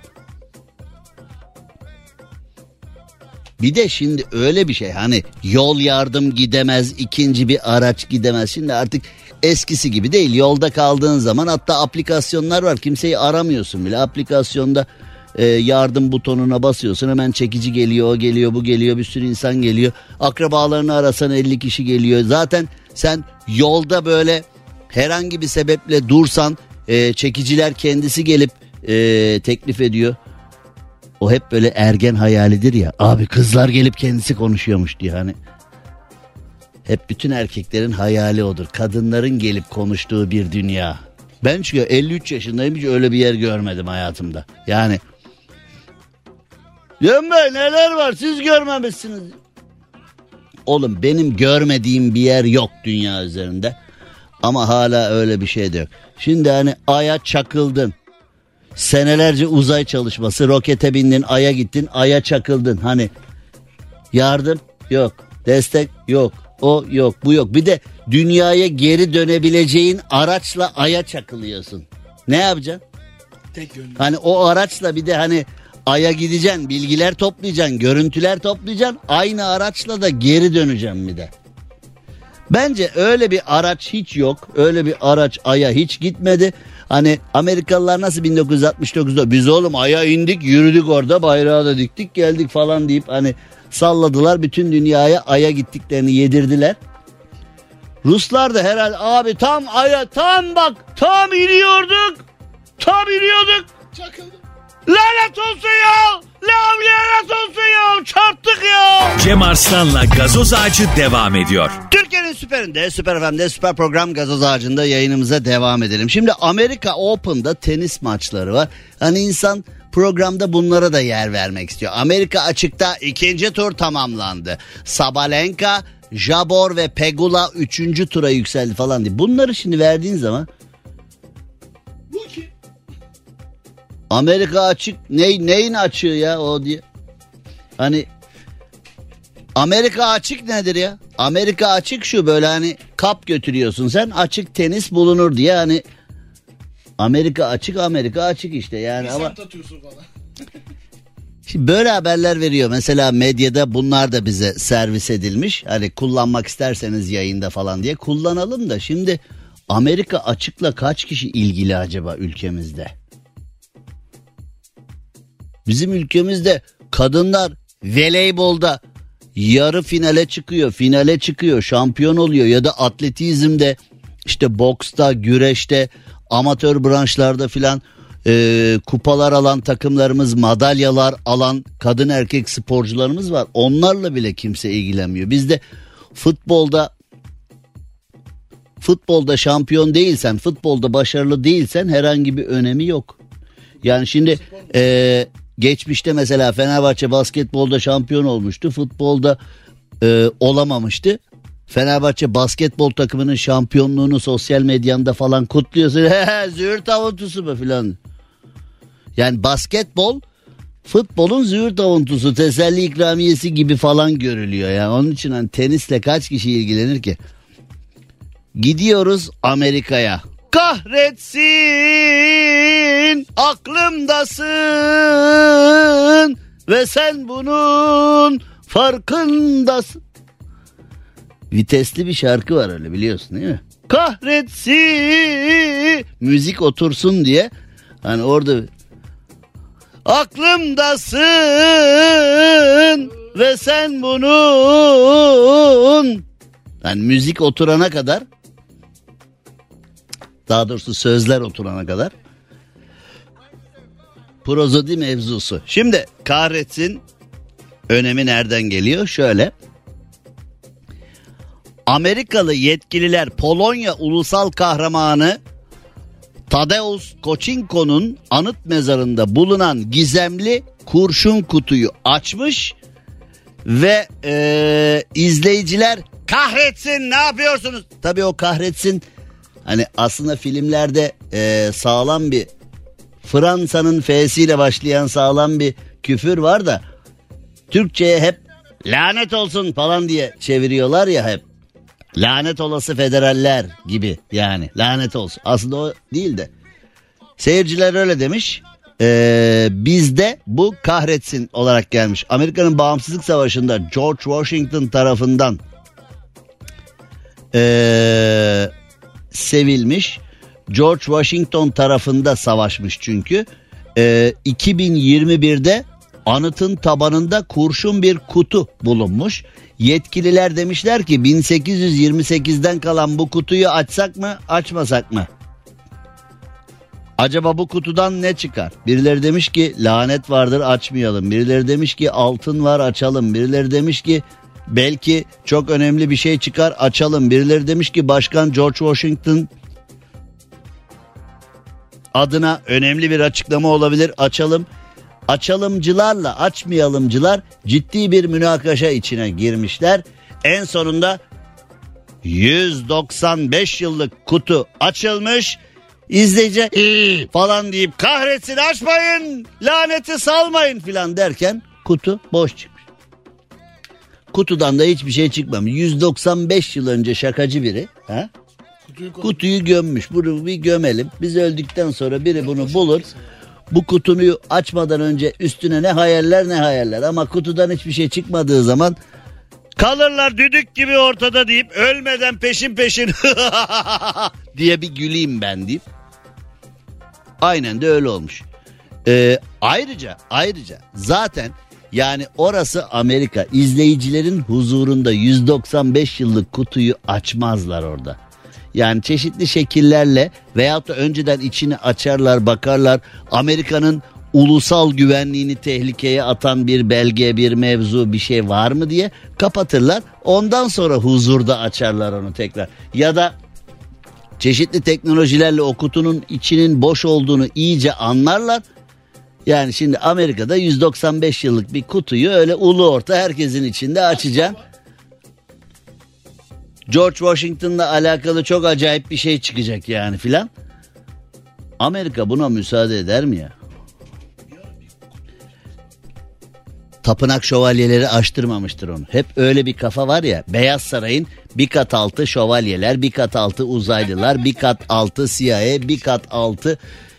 [SPEAKER 3] Bir de şimdi öyle bir şey hani yol yardım gidemez ikinci bir araç gidemez. Şimdi artık eskisi gibi değil yolda kaldığın zaman hatta aplikasyonlar var kimseyi aramıyorsun bile aplikasyonda e, yardım butonuna basıyorsun hemen çekici geliyor o geliyor bu geliyor bir sürü insan geliyor. Akrabalarını arasan 50 kişi geliyor zaten sen yolda böyle herhangi bir sebeple dursan e, çekiciler kendisi gelip e, teklif ediyor. O hep böyle ergen hayalidir ya. Abi kızlar gelip kendisi konuşuyormuş diye hani. Hep bütün erkeklerin hayali odur. Kadınların gelip konuştuğu bir dünya. Ben çünkü 53 yaşındayım hiç öyle bir yer görmedim hayatımda. Yani Diyorum ben neler var siz görmemişsiniz. Oğlum benim görmediğim bir yer yok dünya üzerinde. Ama hala öyle bir şey de yok. Şimdi hani aya çakıldın. Senelerce uzay çalışması rokete bindin aya gittin aya çakıldın. Hani yardım yok destek yok o yok bu yok. Bir de dünyaya geri dönebileceğin araçla aya çakılıyorsun. Ne yapacaksın?
[SPEAKER 5] Tek yönlü.
[SPEAKER 3] Hani o araçla bir de hani aya gideceksin, bilgiler toplayacaksın, görüntüler toplayacaksın. Aynı araçla da geri döneceksin bir de. Bence öyle bir araç hiç yok. Öyle bir araç aya hiç gitmedi. Hani Amerikalılar nasıl 1969'da biz oğlum aya indik yürüdük orada bayrağı da diktik geldik falan deyip hani salladılar. Bütün dünyaya aya gittiklerini yedirdiler. Ruslar da herhalde abi tam aya tam bak tam iniyorduk. Tam iniyorduk.
[SPEAKER 5] Çakıldı.
[SPEAKER 3] Lanet olsun ya. Lanet olsun ya. Çarptık ya.
[SPEAKER 2] Cem Arslan'la gazoz ağacı devam ediyor.
[SPEAKER 3] Türkiye'nin süperinde, süper FM'de, süper program gazoz ağacında yayınımıza devam edelim. Şimdi Amerika Open'da tenis maçları var. Hani insan programda bunlara da yer vermek istiyor. Amerika açıkta ikinci tur tamamlandı. Sabalenka, Jabor ve Pegula üçüncü tura yükseldi falan diye. Bunları şimdi verdiğin zaman
[SPEAKER 5] Bu kim?
[SPEAKER 3] Amerika açık ne, neyin açığı ya o diye. Hani Amerika açık nedir ya? Amerika açık şu böyle hani kap götürüyorsun sen açık tenis bulunur diye hani Amerika açık Amerika açık işte yani ama
[SPEAKER 5] Sen atıyorsun bana. <laughs>
[SPEAKER 3] şimdi böyle haberler veriyor mesela medyada bunlar da bize servis edilmiş hani kullanmak isterseniz yayında falan diye kullanalım da şimdi Amerika açıkla kaç kişi ilgili acaba ülkemizde? Bizim ülkemizde kadınlar voleybolda yarı finale çıkıyor, finale çıkıyor, şampiyon oluyor ya da atletizmde işte boksta, güreşte, amatör branşlarda filan e, kupalar alan takımlarımız, madalyalar alan kadın erkek sporcularımız var. Onlarla bile kimse ilgilenmiyor. Bizde futbolda futbolda şampiyon değilsen, futbolda başarılı değilsen herhangi bir önemi yok. Yani şimdi e, geçmişte mesela Fenerbahçe basketbolda şampiyon olmuştu. Futbolda e, olamamıştı. Fenerbahçe basketbol takımının şampiyonluğunu sosyal medyanda falan kutluyorsun. <laughs> Züğürt avuntusu mu filan. Yani basketbol futbolun züğürt avuntusu, teselli ikramiyesi gibi falan görülüyor. Yani onun için hani tenisle kaç kişi ilgilenir ki? Gidiyoruz Amerika'ya. Kahretsin aklımdasın ve sen bunun farkındasın. Vitesli bir şarkı var öyle biliyorsun değil mi? Kahretsin müzik otursun diye hani orada aklımdasın ve sen bunun yani müzik oturana kadar daha doğrusu sözler oturana kadar prozodi mevzusu. Şimdi kahretsin önemi nereden geliyor? Şöyle. Amerikalı yetkililer Polonya ulusal kahramanı Tadeusz Koçinko'nun anıt mezarında bulunan gizemli kurşun kutuyu açmış ve eee, izleyiciler kahretsin ne yapıyorsunuz? Tabii o kahretsin hani aslında filmlerde eee, sağlam bir Fransa'nın F'siyle başlayan sağlam bir küfür var da Türkçe'ye hep lanet olsun falan diye çeviriyorlar ya hep. Lanet olası federaller gibi yani lanet olsun. Aslında o değil de. Seyirciler öyle demiş. Ee, bizde bu kahretsin olarak gelmiş. Amerika'nın bağımsızlık savaşında George Washington tarafından ee, sevilmiş. George Washington tarafında savaşmış çünkü. Ee, 2021'de anıtın tabanında kurşun bir kutu bulunmuş. Yetkililer demişler ki 1828'den kalan bu kutuyu açsak mı açmasak mı? Acaba bu kutudan ne çıkar? Birileri demiş ki lanet vardır açmayalım. Birileri demiş ki altın var açalım. Birileri demiş ki belki çok önemli bir şey çıkar açalım. Birileri demiş ki başkan George Washington adına önemli bir açıklama olabilir açalım. Açalımcılarla açmayalımcılar ciddi bir münakaşa içine girmişler. En sonunda 195 yıllık kutu açılmış. İzleyici "İyi" falan deyip kahretsin açmayın laneti salmayın filan derken kutu boş çıkmış. Kutudan da hiçbir şey çıkmamış. 195 yıl önce şakacı biri ha?
[SPEAKER 5] Kutuyu
[SPEAKER 3] kutuyu gömmüş. Bunu bir gömelim. Biz öldükten sonra biri bunu bulur. Bu kutuyu açmadan önce üstüne ne hayaller ne hayaller. Ama kutudan hiçbir şey çıkmadığı zaman kalırlar düdük gibi ortada deyip ölmeden peşin peşin <laughs> diye bir güleyim ben deyip. Aynen de öyle olmuş. Ee, ayrıca ayrıca zaten yani orası Amerika izleyicilerin huzurunda 195 yıllık kutuyu açmazlar orada. Yani çeşitli şekillerle veyahut da önceden içini açarlar bakarlar. Amerika'nın ulusal güvenliğini tehlikeye atan bir belge, bir mevzu, bir şey var mı diye kapatırlar. Ondan sonra huzurda açarlar onu tekrar. Ya da çeşitli teknolojilerle o kutunun içinin boş olduğunu iyice anlarlar. Yani şimdi Amerika'da 195 yıllık bir kutuyu öyle ulu orta herkesin içinde açacaksın. George Washington'la alakalı çok acayip bir şey çıkacak yani filan. Amerika buna müsaade eder mi ya? Tapınak şövalyeleri açtırmamıştır onu. Hep öyle bir kafa var ya. Beyaz Saray'ın bir kat altı şövalyeler, bir kat altı uzaylılar, bir kat altı CIA, bir kat altı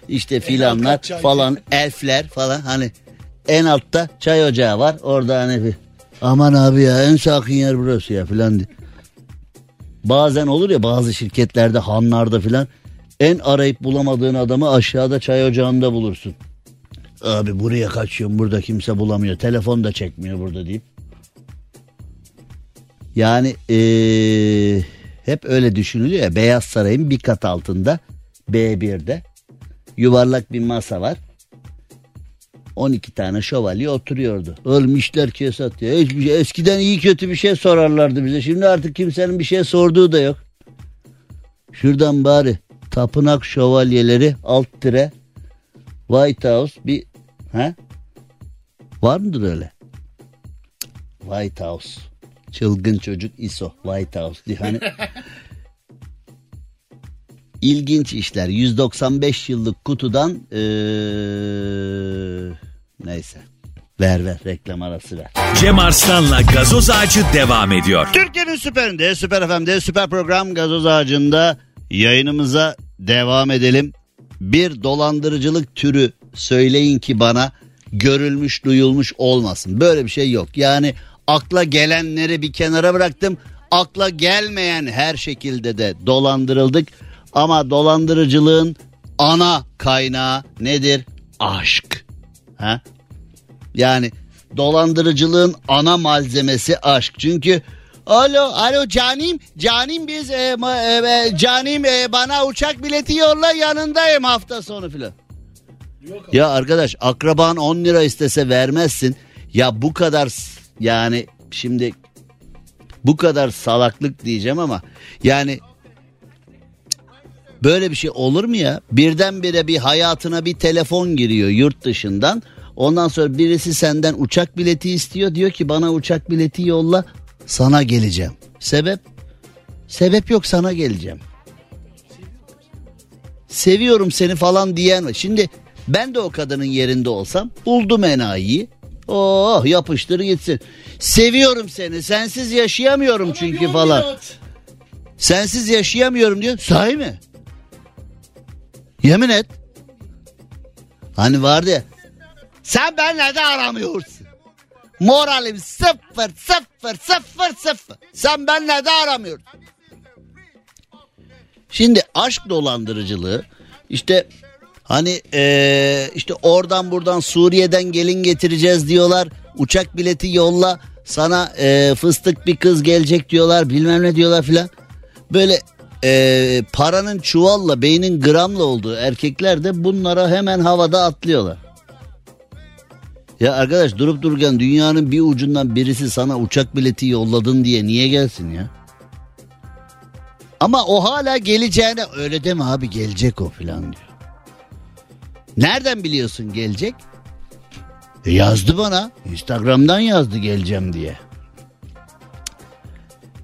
[SPEAKER 3] işte filanlar falan elfler falan hani en altta çay ocağı var. Orada hani bir aman abi ya en sakin yer burası ya filan diye. Bazen olur ya bazı şirketlerde hanlarda filan en arayıp bulamadığın adamı aşağıda çay ocağında bulursun. Abi buraya kaçıyorum burada kimse bulamıyor. Telefon da çekmiyor burada deyip. Yani ee, hep öyle düşünülüyor ya Beyaz Saray'ın bir kat altında B1'de yuvarlak bir masa var. 12 tane şövalye oturuyordu. Oğlum işler kesat ya. Hiçbir şey, eskiden iyi kötü bir şey sorarlardı bize. Şimdi artık kimsenin bir şey sorduğu da yok. Şuradan bari tapınak şövalyeleri alt tire White House bir ha? Var mıdır öyle? White House. Çılgın çocuk ISO White House diye hani İlginç işler. 195 yıllık kutudan ee, neyse. Ver ver reklam arası ver.
[SPEAKER 2] Cem Arslan'la gazoz ağacı devam ediyor.
[SPEAKER 3] Türkiye'nin süperinde, süper FM'de, süper program gazoz ağacında yayınımıza devam edelim. Bir dolandırıcılık türü söyleyin ki bana görülmüş duyulmuş olmasın. Böyle bir şey yok. Yani akla gelenleri bir kenara bıraktım. Akla gelmeyen her şekilde de dolandırıldık. Ama dolandırıcılığın ana kaynağı nedir? Aşk. Ha? Yani dolandırıcılığın ana malzemesi aşk. Çünkü alo alo canim canim biz e, ma- e, e, canim e, bana uçak bileti yolla yanındayım hafta sonu filan. Ya arkadaş akraban 10 lira istese vermezsin. Ya bu kadar yani şimdi bu kadar salaklık diyeceğim ama yani böyle bir şey olur mu ya? Birdenbire bir hayatına bir telefon giriyor yurt dışından. Ondan sonra birisi senden uçak bileti istiyor. Diyor ki bana uçak bileti yolla sana geleceğim. Sebep? Sebep yok sana geleceğim. Seviyorum seni falan diyen var. Şimdi ben de o kadının yerinde olsam buldum enayiyi. Oh yapıştır gitsin. Seviyorum seni sensiz yaşayamıyorum çünkü falan. Sensiz yaşayamıyorum diyor. Sahi mi? Yemin et. Hani vardı ya. Sen benle de aramıyorsun. Moralim sıfır sıfır sıfır sıfır. Sen benle de aramıyorsun. Şimdi aşk dolandırıcılığı işte hani eee, işte oradan buradan Suriye'den gelin getireceğiz diyorlar. Uçak bileti yolla sana eee, fıstık bir kız gelecek diyorlar bilmem ne diyorlar filan. Böyle eee, paranın çuvalla beynin gramla olduğu erkekler de bunlara hemen havada atlıyorlar. Ya arkadaş durup dururken dünyanın bir ucundan birisi sana uçak bileti yolladın diye niye gelsin ya? Ama o hala geleceğine öyle deme abi gelecek o filan diyor. Nereden biliyorsun gelecek? E yazdı bana. Instagram'dan yazdı geleceğim diye.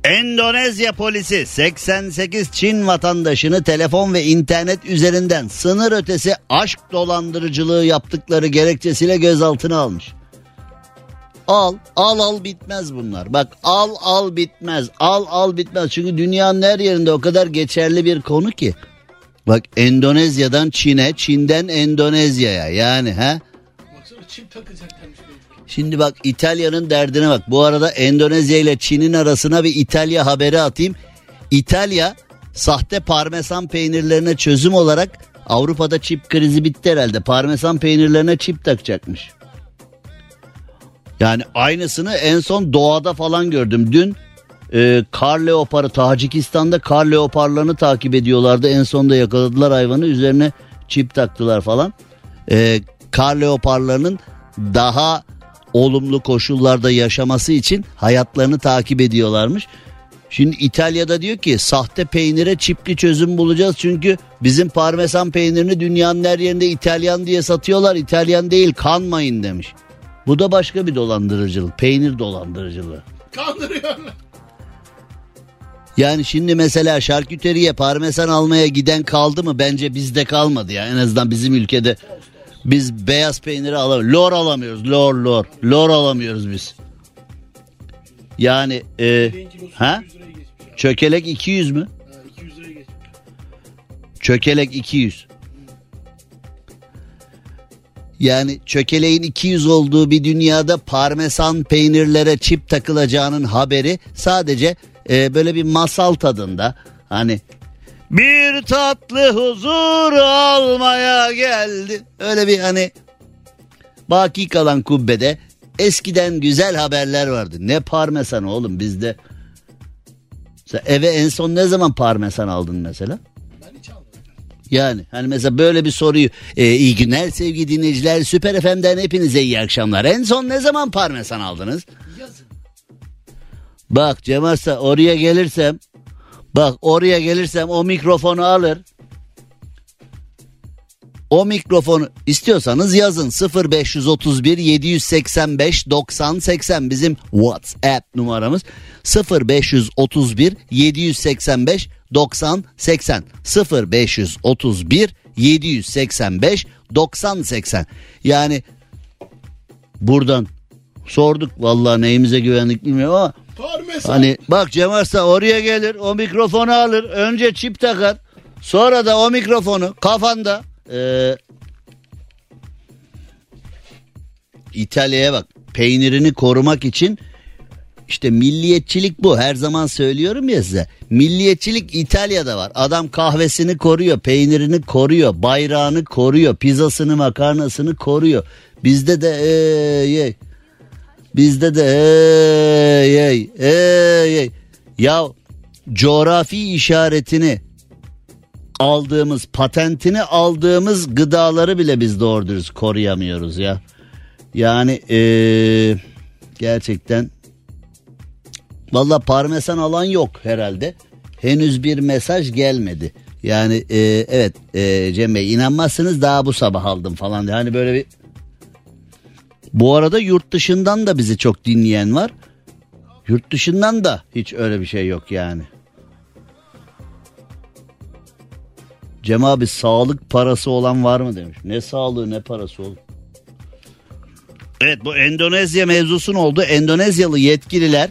[SPEAKER 3] Endonezya polisi 88 Çin vatandaşını telefon ve internet üzerinden sınır ötesi aşk dolandırıcılığı yaptıkları gerekçesiyle gözaltına almış. Al, al al bitmez bunlar. Bak al al bitmez. Al al bitmez. Çünkü dünyanın her yerinde o kadar geçerli bir konu ki. Bak Endonezya'dan Çin'e, Çin'den Endonezya'ya yani ha.
[SPEAKER 5] Baksana çip takacaklarmış.
[SPEAKER 3] Şimdi bak İtalya'nın derdine bak. Bu arada Endonezya ile Çin'in arasına bir İtalya haberi atayım. İtalya sahte parmesan peynirlerine çözüm olarak Avrupa'da çip krizi bitti herhalde. Parmesan peynirlerine çip takacakmış. Yani aynısını en son doğada falan gördüm. Dün e, kar leoparı Tacikistan'da kar leoparlarını takip ediyorlardı. En sonunda yakaladılar hayvanı üzerine çip taktılar falan. E, kar leoparlarının daha olumlu koşullarda yaşaması için hayatlarını takip ediyorlarmış. Şimdi İtalya'da diyor ki sahte peynire çipli çözüm bulacağız çünkü bizim parmesan peynirini dünyanın her yerinde İtalyan diye satıyorlar. İtalyan değil kanmayın demiş. Bu da başka bir dolandırıcılık. Peynir dolandırıcılığı.
[SPEAKER 5] Kandırıyorlar.
[SPEAKER 3] Yani şimdi mesela şarküteriye parmesan almaya giden kaldı mı? Bence bizde kalmadı ya. En azından bizim ülkede biz beyaz peyniri alamıyoruz. Lor alamıyoruz. Lor lor. Lor alamıyoruz biz. Yani e, ha?
[SPEAKER 5] 200 liraya geçmiş. ya.
[SPEAKER 3] çökelek 200 mü?
[SPEAKER 5] Ha, 200 liraya geçmiş.
[SPEAKER 3] Çökelek 200. Yani çökeleğin 200 olduğu bir dünyada parmesan peynirlere çip takılacağının haberi sadece e, böyle bir masal tadında. Hani bir tatlı huzur almaya geldi. Öyle bir hani baki kalan kubbede eskiden güzel haberler vardı. Ne parmesan oğlum bizde. Sen eve en son ne zaman parmesan aldın mesela?
[SPEAKER 5] Ben hiç almadım.
[SPEAKER 3] Yani hani mesela böyle bir soruyu e, iyi günler sevgili dinleyiciler Süper FM'den hepinize iyi akşamlar. En son ne zaman parmesan aldınız?
[SPEAKER 5] Yazın.
[SPEAKER 3] Bak Cem Arslan oraya gelirsem bak oraya gelirsem o mikrofonu alır. O mikrofonu istiyorsanız yazın. 0531 785 90 80 bizim WhatsApp numaramız. 0531 785 90 80 0531 785 90 80 yani buradan sorduk. Vallahi neyimize güvendik bilmiyorum ama
[SPEAKER 5] Parmesan.
[SPEAKER 3] Hani bak Cem Arslan oraya gelir o mikrofonu alır önce çip takar sonra da o mikrofonu kafanda eee, İtalya'ya bak peynirini korumak için işte milliyetçilik bu her zaman söylüyorum ya size milliyetçilik İtalya'da var adam kahvesini koruyor peynirini koruyor bayrağını koruyor pizzasını makarnasını koruyor bizde de ey, ey. Bizde de ey ey ey ey. Ya coğrafi işaretini aldığımız patentini aldığımız gıdaları bile biz doğru dürüst koruyamıyoruz ya. Yani eee, gerçekten valla parmesan alan yok herhalde. Henüz bir mesaj gelmedi. Yani eee, evet eee, Cem Bey inanmazsınız daha bu sabah aldım falan. Hani böyle bir bu arada yurt dışından da bizi çok dinleyen var. Yurt dışından da hiç öyle bir şey yok yani. Cem abi sağlık parası olan var mı demiş. Ne sağlığı ne parası olur. Evet bu Endonezya mevzusun oldu. Endonezyalı yetkililer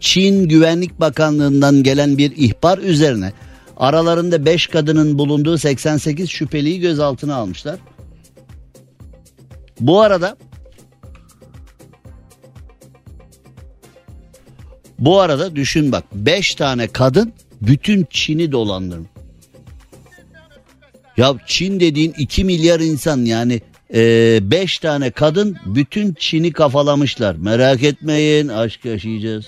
[SPEAKER 3] Çin Güvenlik Bakanlığı'ndan gelen bir ihbar üzerine aralarında 5 kadının bulunduğu 88 şüpheliyi gözaltına almışlar. Bu arada Bu arada düşün bak 5 tane kadın bütün Çin'i dolandırmış. Ya Çin dediğin 2 milyar insan yani 5 tane kadın bütün Çin'i kafalamışlar. Merak etmeyin aşk yaşayacağız.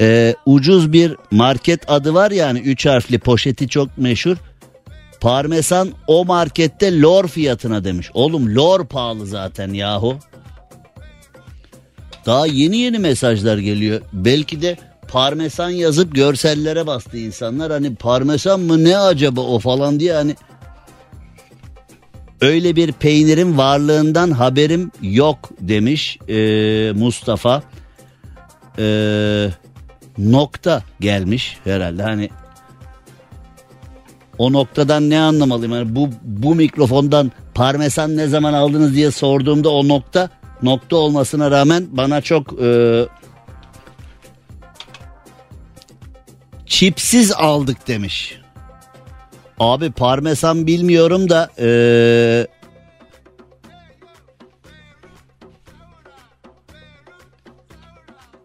[SPEAKER 3] Ee, ucuz bir market adı var yani 3 harfli poşeti çok meşhur. Parmesan o markette lor fiyatına demiş. Oğlum lor pahalı zaten yahu. Daha yeni yeni mesajlar geliyor. Belki de parmesan yazıp görsellere bastı insanlar. Hani parmesan mı ne acaba o falan diye hani öyle bir peynirin varlığından haberim yok demiş ee, Mustafa. Ee, nokta gelmiş herhalde hani o noktadan ne anlamalıyım? Yani bu bu mikrofondan parmesan ne zaman aldınız diye sorduğumda o nokta nokta olmasına rağmen bana çok e, çipsiz aldık demiş. Abi parmesan bilmiyorum da e,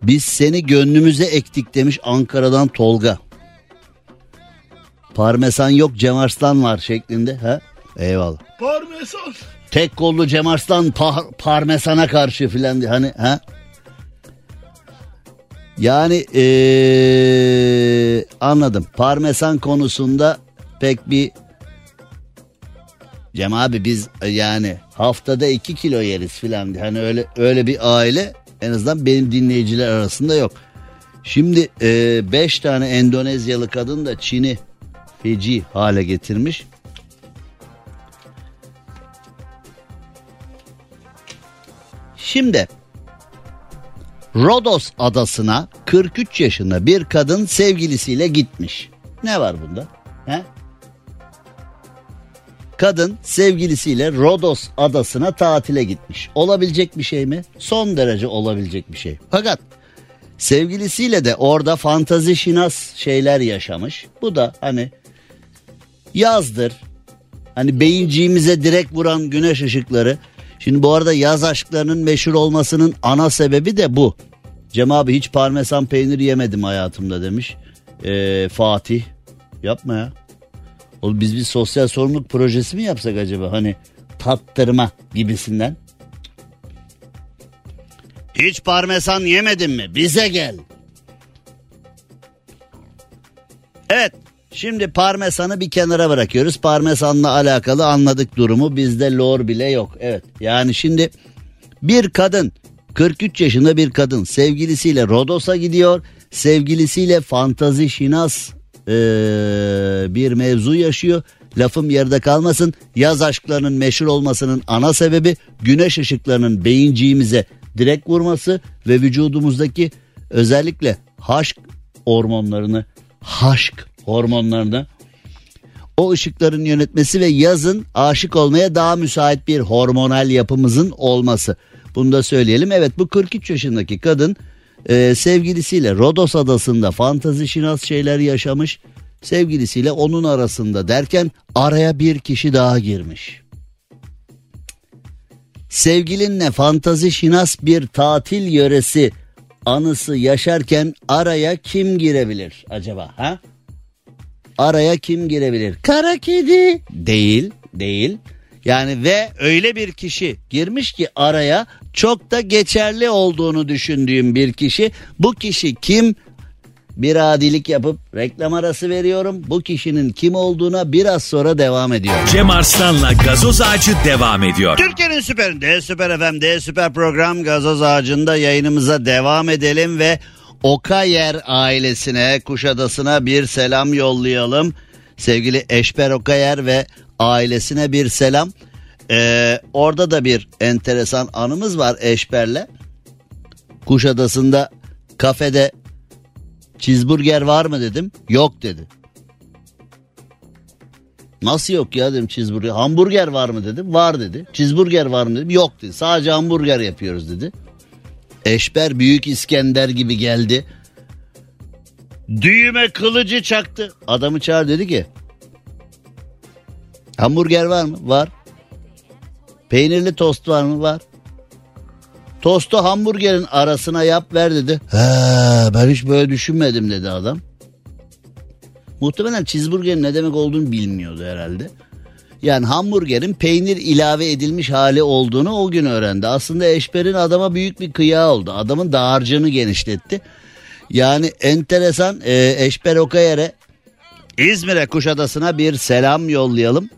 [SPEAKER 3] biz seni gönlümüze ektik demiş Ankara'dan Tolga. Parmesan yok Cem Arslan var şeklinde. Ha? Eyvallah.
[SPEAKER 5] Parmesan.
[SPEAKER 3] Tek kollu Cem Arslan par- parmesana karşı filan hani ha? Yani ee, anladım. Parmesan konusunda pek bir Cem abi biz e, yani haftada 2 kilo yeriz filan. Hani öyle öyle bir aile en azından benim dinleyiciler arasında yok. Şimdi 5 tane Endonezyalı kadın da Çin'i feci hale getirmiş. Şimdi Rodos adasına 43 yaşında bir kadın sevgilisiyle gitmiş. Ne var bunda? He? Kadın sevgilisiyle Rodos adasına tatile gitmiş. Olabilecek bir şey mi? Son derece olabilecek bir şey. Fakat sevgilisiyle de orada fantazi şinas şeyler yaşamış. Bu da hani yazdır. Hani beyinciğimize direkt vuran güneş ışıkları. Şimdi bu arada yaz aşklarının meşhur olmasının ana sebebi de bu. Cem abi hiç parmesan peyniri yemedim hayatımda demiş. Ee, Fatih. Yapma ya. Oğlum biz bir sosyal sorumluluk projesi mi yapsak acaba? Hani tattırma gibisinden. Hiç parmesan yemedin mi? Bize gel. Evet. Şimdi parmesanı bir kenara bırakıyoruz. Parmesanla alakalı anladık durumu. Bizde lor bile yok. Evet. Yani şimdi bir kadın 43 yaşında bir kadın sevgilisiyle Rodos'a gidiyor. Sevgilisiyle fantazi şinas ee, bir mevzu yaşıyor. Lafım yerde kalmasın. Yaz aşklarının meşhur olmasının ana sebebi güneş ışıklarının beyinciğimize direkt vurması ve vücudumuzdaki özellikle haşk hormonlarını haşk hormonlarını o ışıkların yönetmesi ve yazın aşık olmaya daha müsait bir hormonal yapımızın olması. Bunu da söyleyelim. Evet bu 43 yaşındaki kadın e, sevgilisiyle Rodos adasında fantazi şinas şeyler yaşamış. Sevgilisiyle onun arasında derken araya bir kişi daha girmiş. Sevgilinle fantazi şinas bir tatil yöresi anısı yaşarken araya kim girebilir acaba ha? Araya kim girebilir? Kara kedi. Değil, değil. Yani ve öyle bir kişi girmiş ki araya çok da geçerli olduğunu düşündüğüm bir kişi. Bu kişi kim? Bir adilik yapıp reklam arası veriyorum. Bu kişinin kim olduğuna biraz sonra devam ediyor.
[SPEAKER 2] Cem Arslan'la gazoz ağacı devam ediyor.
[SPEAKER 3] Türkiye'nin süperinde, süper FM'de, süper program gazoz ağacında yayınımıza devam edelim ve Okayer ailesine, Kuşadası'na bir selam yollayalım. Sevgili Eşber Okayer ve ailesine bir selam. Ee, orada da bir enteresan anımız var Eşber'le. Kuşadası'nda kafede cheeseburger var mı dedim. Yok dedi. Nasıl yok ya dedim cheeseburger. Hamburger var mı dedim. Var dedi. Cheeseburger var mı dedim. Yok dedi. Sadece hamburger yapıyoruz dedi. Eşber Büyük İskender gibi geldi. Düğüme kılıcı çaktı. Adamı çağır dedi ki. Hamburger var mı? Var. Peynirli tost var mı? Var. Tostu hamburgerin arasına yap ver dedi. He, ben hiç böyle düşünmedim dedi adam. Muhtemelen cheeseburgerin ne demek olduğunu bilmiyordu herhalde. Yani hamburgerin peynir ilave edilmiş hali olduğunu o gün öğrendi. Aslında Eşber'in adama büyük bir kıyağı oldu. Adamın dağarcığını genişletti. Yani enteresan e, Eşber Okayer'e İzmir'e Kuşadası'na bir selam yollayalım.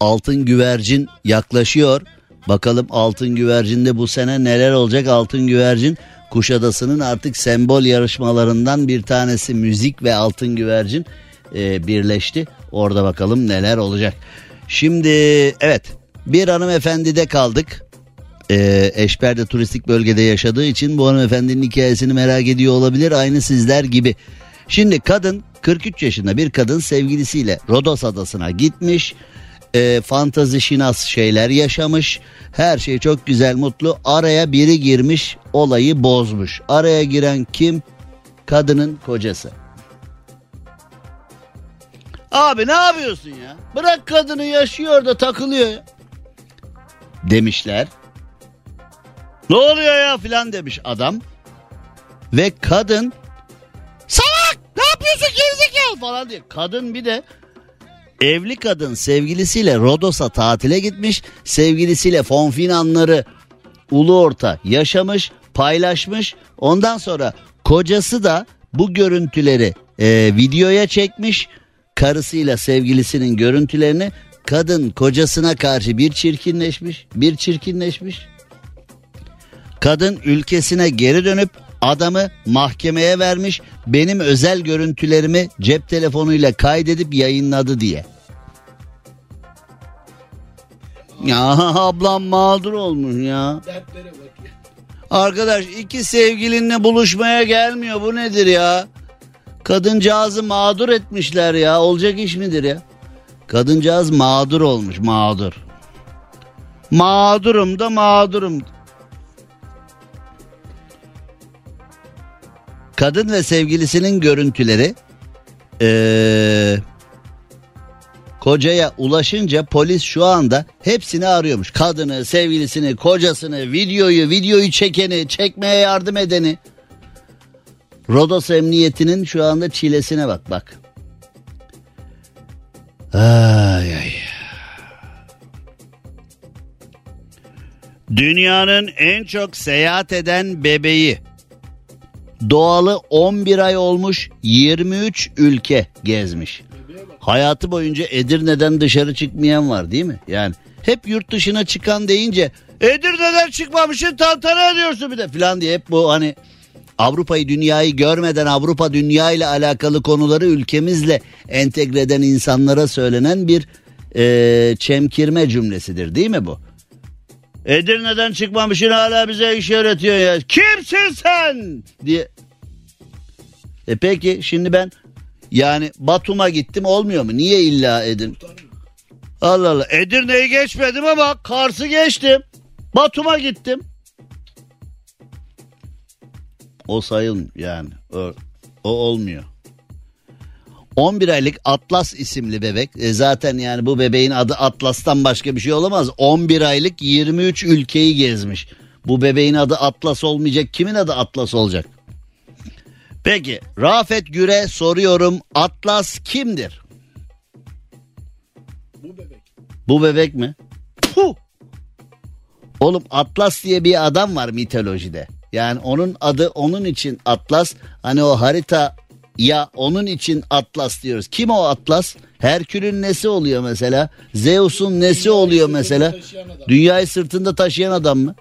[SPEAKER 3] Altın güvercin yaklaşıyor. Bakalım altın güvercinde bu sene neler olacak altın güvercin. Kuşadası'nın artık sembol yarışmalarından bir tanesi müzik ve altın güvercin e, birleşti. Orada bakalım neler olacak. Şimdi evet bir hanımefendide kaldık. E, Eşber de turistik bölgede yaşadığı için bu hanımefendinin hikayesini merak ediyor olabilir. Aynı sizler gibi. Şimdi kadın 43 yaşında bir kadın sevgilisiyle Rodos adasına gitmiş. E, fantazi şinas şeyler yaşamış. Her şey çok güzel mutlu. Araya biri girmiş olayı bozmuş. Araya giren kim? Kadının kocası. Abi ne yapıyorsun ya? Bırak kadını yaşıyor da takılıyor ya. Demişler. Ne oluyor ya filan demiş adam. Ve kadın salak ne yapıyorsun gerizekalı falan diye. Kadın bir de evli kadın sevgilisiyle Rodos'a tatile gitmiş. Sevgilisiyle fonfinanları ulu orta yaşamış paylaşmış. Ondan sonra kocası da bu görüntüleri e, videoya çekmiş. Karısıyla sevgilisinin görüntülerini kadın kocasına karşı bir çirkinleşmiş, bir çirkinleşmiş. Kadın ülkesine geri dönüp adamı mahkemeye vermiş. Benim özel görüntülerimi cep telefonuyla kaydedip yayınladı diye. Ya ablam mağdur olmuş ya. Arkadaş iki sevgilinle buluşmaya gelmiyor bu nedir ya? Kadıncağızı mağdur etmişler ya olacak iş midir ya? Kadıncağız mağdur olmuş mağdur. Mağdurum da mağdurum. Kadın ve sevgilisinin görüntüleri eee, kocaya ulaşınca polis şu anda hepsini arıyormuş. Kadını, sevgilisini, kocasını, videoyu, videoyu çekeni, çekmeye yardım edeni. Rodos Emniyeti'nin şu anda çilesine bak bak. Ay ay. Dünyanın en çok seyahat eden bebeği. Doğalı 11 ay olmuş 23 ülke gezmiş. Hayatı boyunca Edirne'den dışarı çıkmayan var değil mi? Yani hep yurt dışına çıkan deyince Edirne'den çıkmamışsın tantana ediyorsun bir de falan diye hep bu hani Avrupa'yı dünyayı görmeden Avrupa dünya ile alakalı konuları ülkemizle entegre eden insanlara söylenen bir eee, çemkirme cümlesidir değil mi bu? Edirne'den çıkmamışsın hala bize iş öğretiyor ya. Kimsin sen? diye. E peki şimdi ben yani Batum'a gittim olmuyor mu? Niye illa Edirne? Allah Allah. Edirne'yi geçmedim ama Kars'ı geçtim. Batum'a gittim. O sayın yani. O, o olmuyor. 11 aylık Atlas isimli bebek. E zaten yani bu bebeğin adı Atlas'tan başka bir şey olamaz. 11 aylık 23 ülkeyi gezmiş. Bu bebeğin adı Atlas olmayacak. Kimin adı Atlas olacak? Peki Rafet Güre soruyorum. Atlas kimdir?
[SPEAKER 5] Bu bebek.
[SPEAKER 3] Bu bebek mi? Puh! Oğlum Atlas diye bir adam var mitolojide. Yani onun adı onun için Atlas. Hani o harita ya onun için Atlas diyoruz. Kim o Atlas? Herkül'ün nesi oluyor mesela? Zeus'un nesi oluyor mesela? Dünyayı sırtında taşıyan adam mı?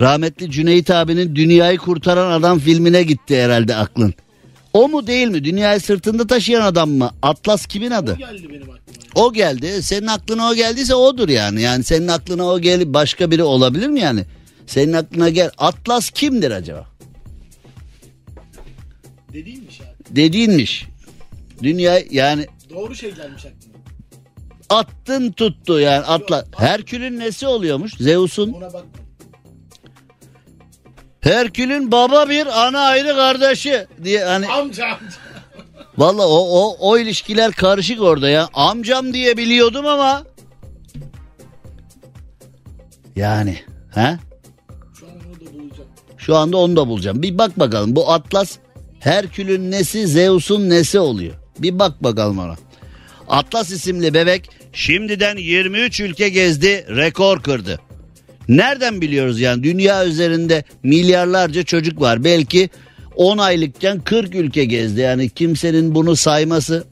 [SPEAKER 3] Rahmetli Cüneyt abinin Dünyayı Kurtaran Adam filmine gitti herhalde aklın. O mu değil mi? Dünyayı sırtında taşıyan adam mı? Atlas kimin adı?
[SPEAKER 5] Geldi benim aklıma.
[SPEAKER 3] O geldi. Senin aklına o geldiyse odur yani. Yani senin aklına o gelip başka biri olabilir mi yani? Senin aklına gel. Atlas kimdir acaba?
[SPEAKER 5] Dediğimmiş abi.
[SPEAKER 3] Dediğinmiş. Dünya yani
[SPEAKER 5] Doğru şey gelmiş aklıma.
[SPEAKER 3] attın tuttu yani atla. Herkül'ün nesi oluyormuş? Zeus'un.
[SPEAKER 5] Ona bakma.
[SPEAKER 3] Herkül'ün baba bir ana ayrı kardeşi diye hani
[SPEAKER 5] Amca amca.
[SPEAKER 3] valla o, o o ilişkiler karışık orada ya. Amcam diye biliyordum ama yani ha?
[SPEAKER 5] Şu an onu da bulacağım.
[SPEAKER 3] Şu anda onu da bulacağım. Bir bak bakalım bu Atlas Herkül'ün nesi Zeus'un nesi oluyor? Bir bak bakalım ona. Atlas isimli bebek şimdiden 23 ülke gezdi rekor kırdı. Nereden biliyoruz yani dünya üzerinde milyarlarca çocuk var. Belki 10 aylıkken 40 ülke gezdi. Yani kimsenin bunu sayması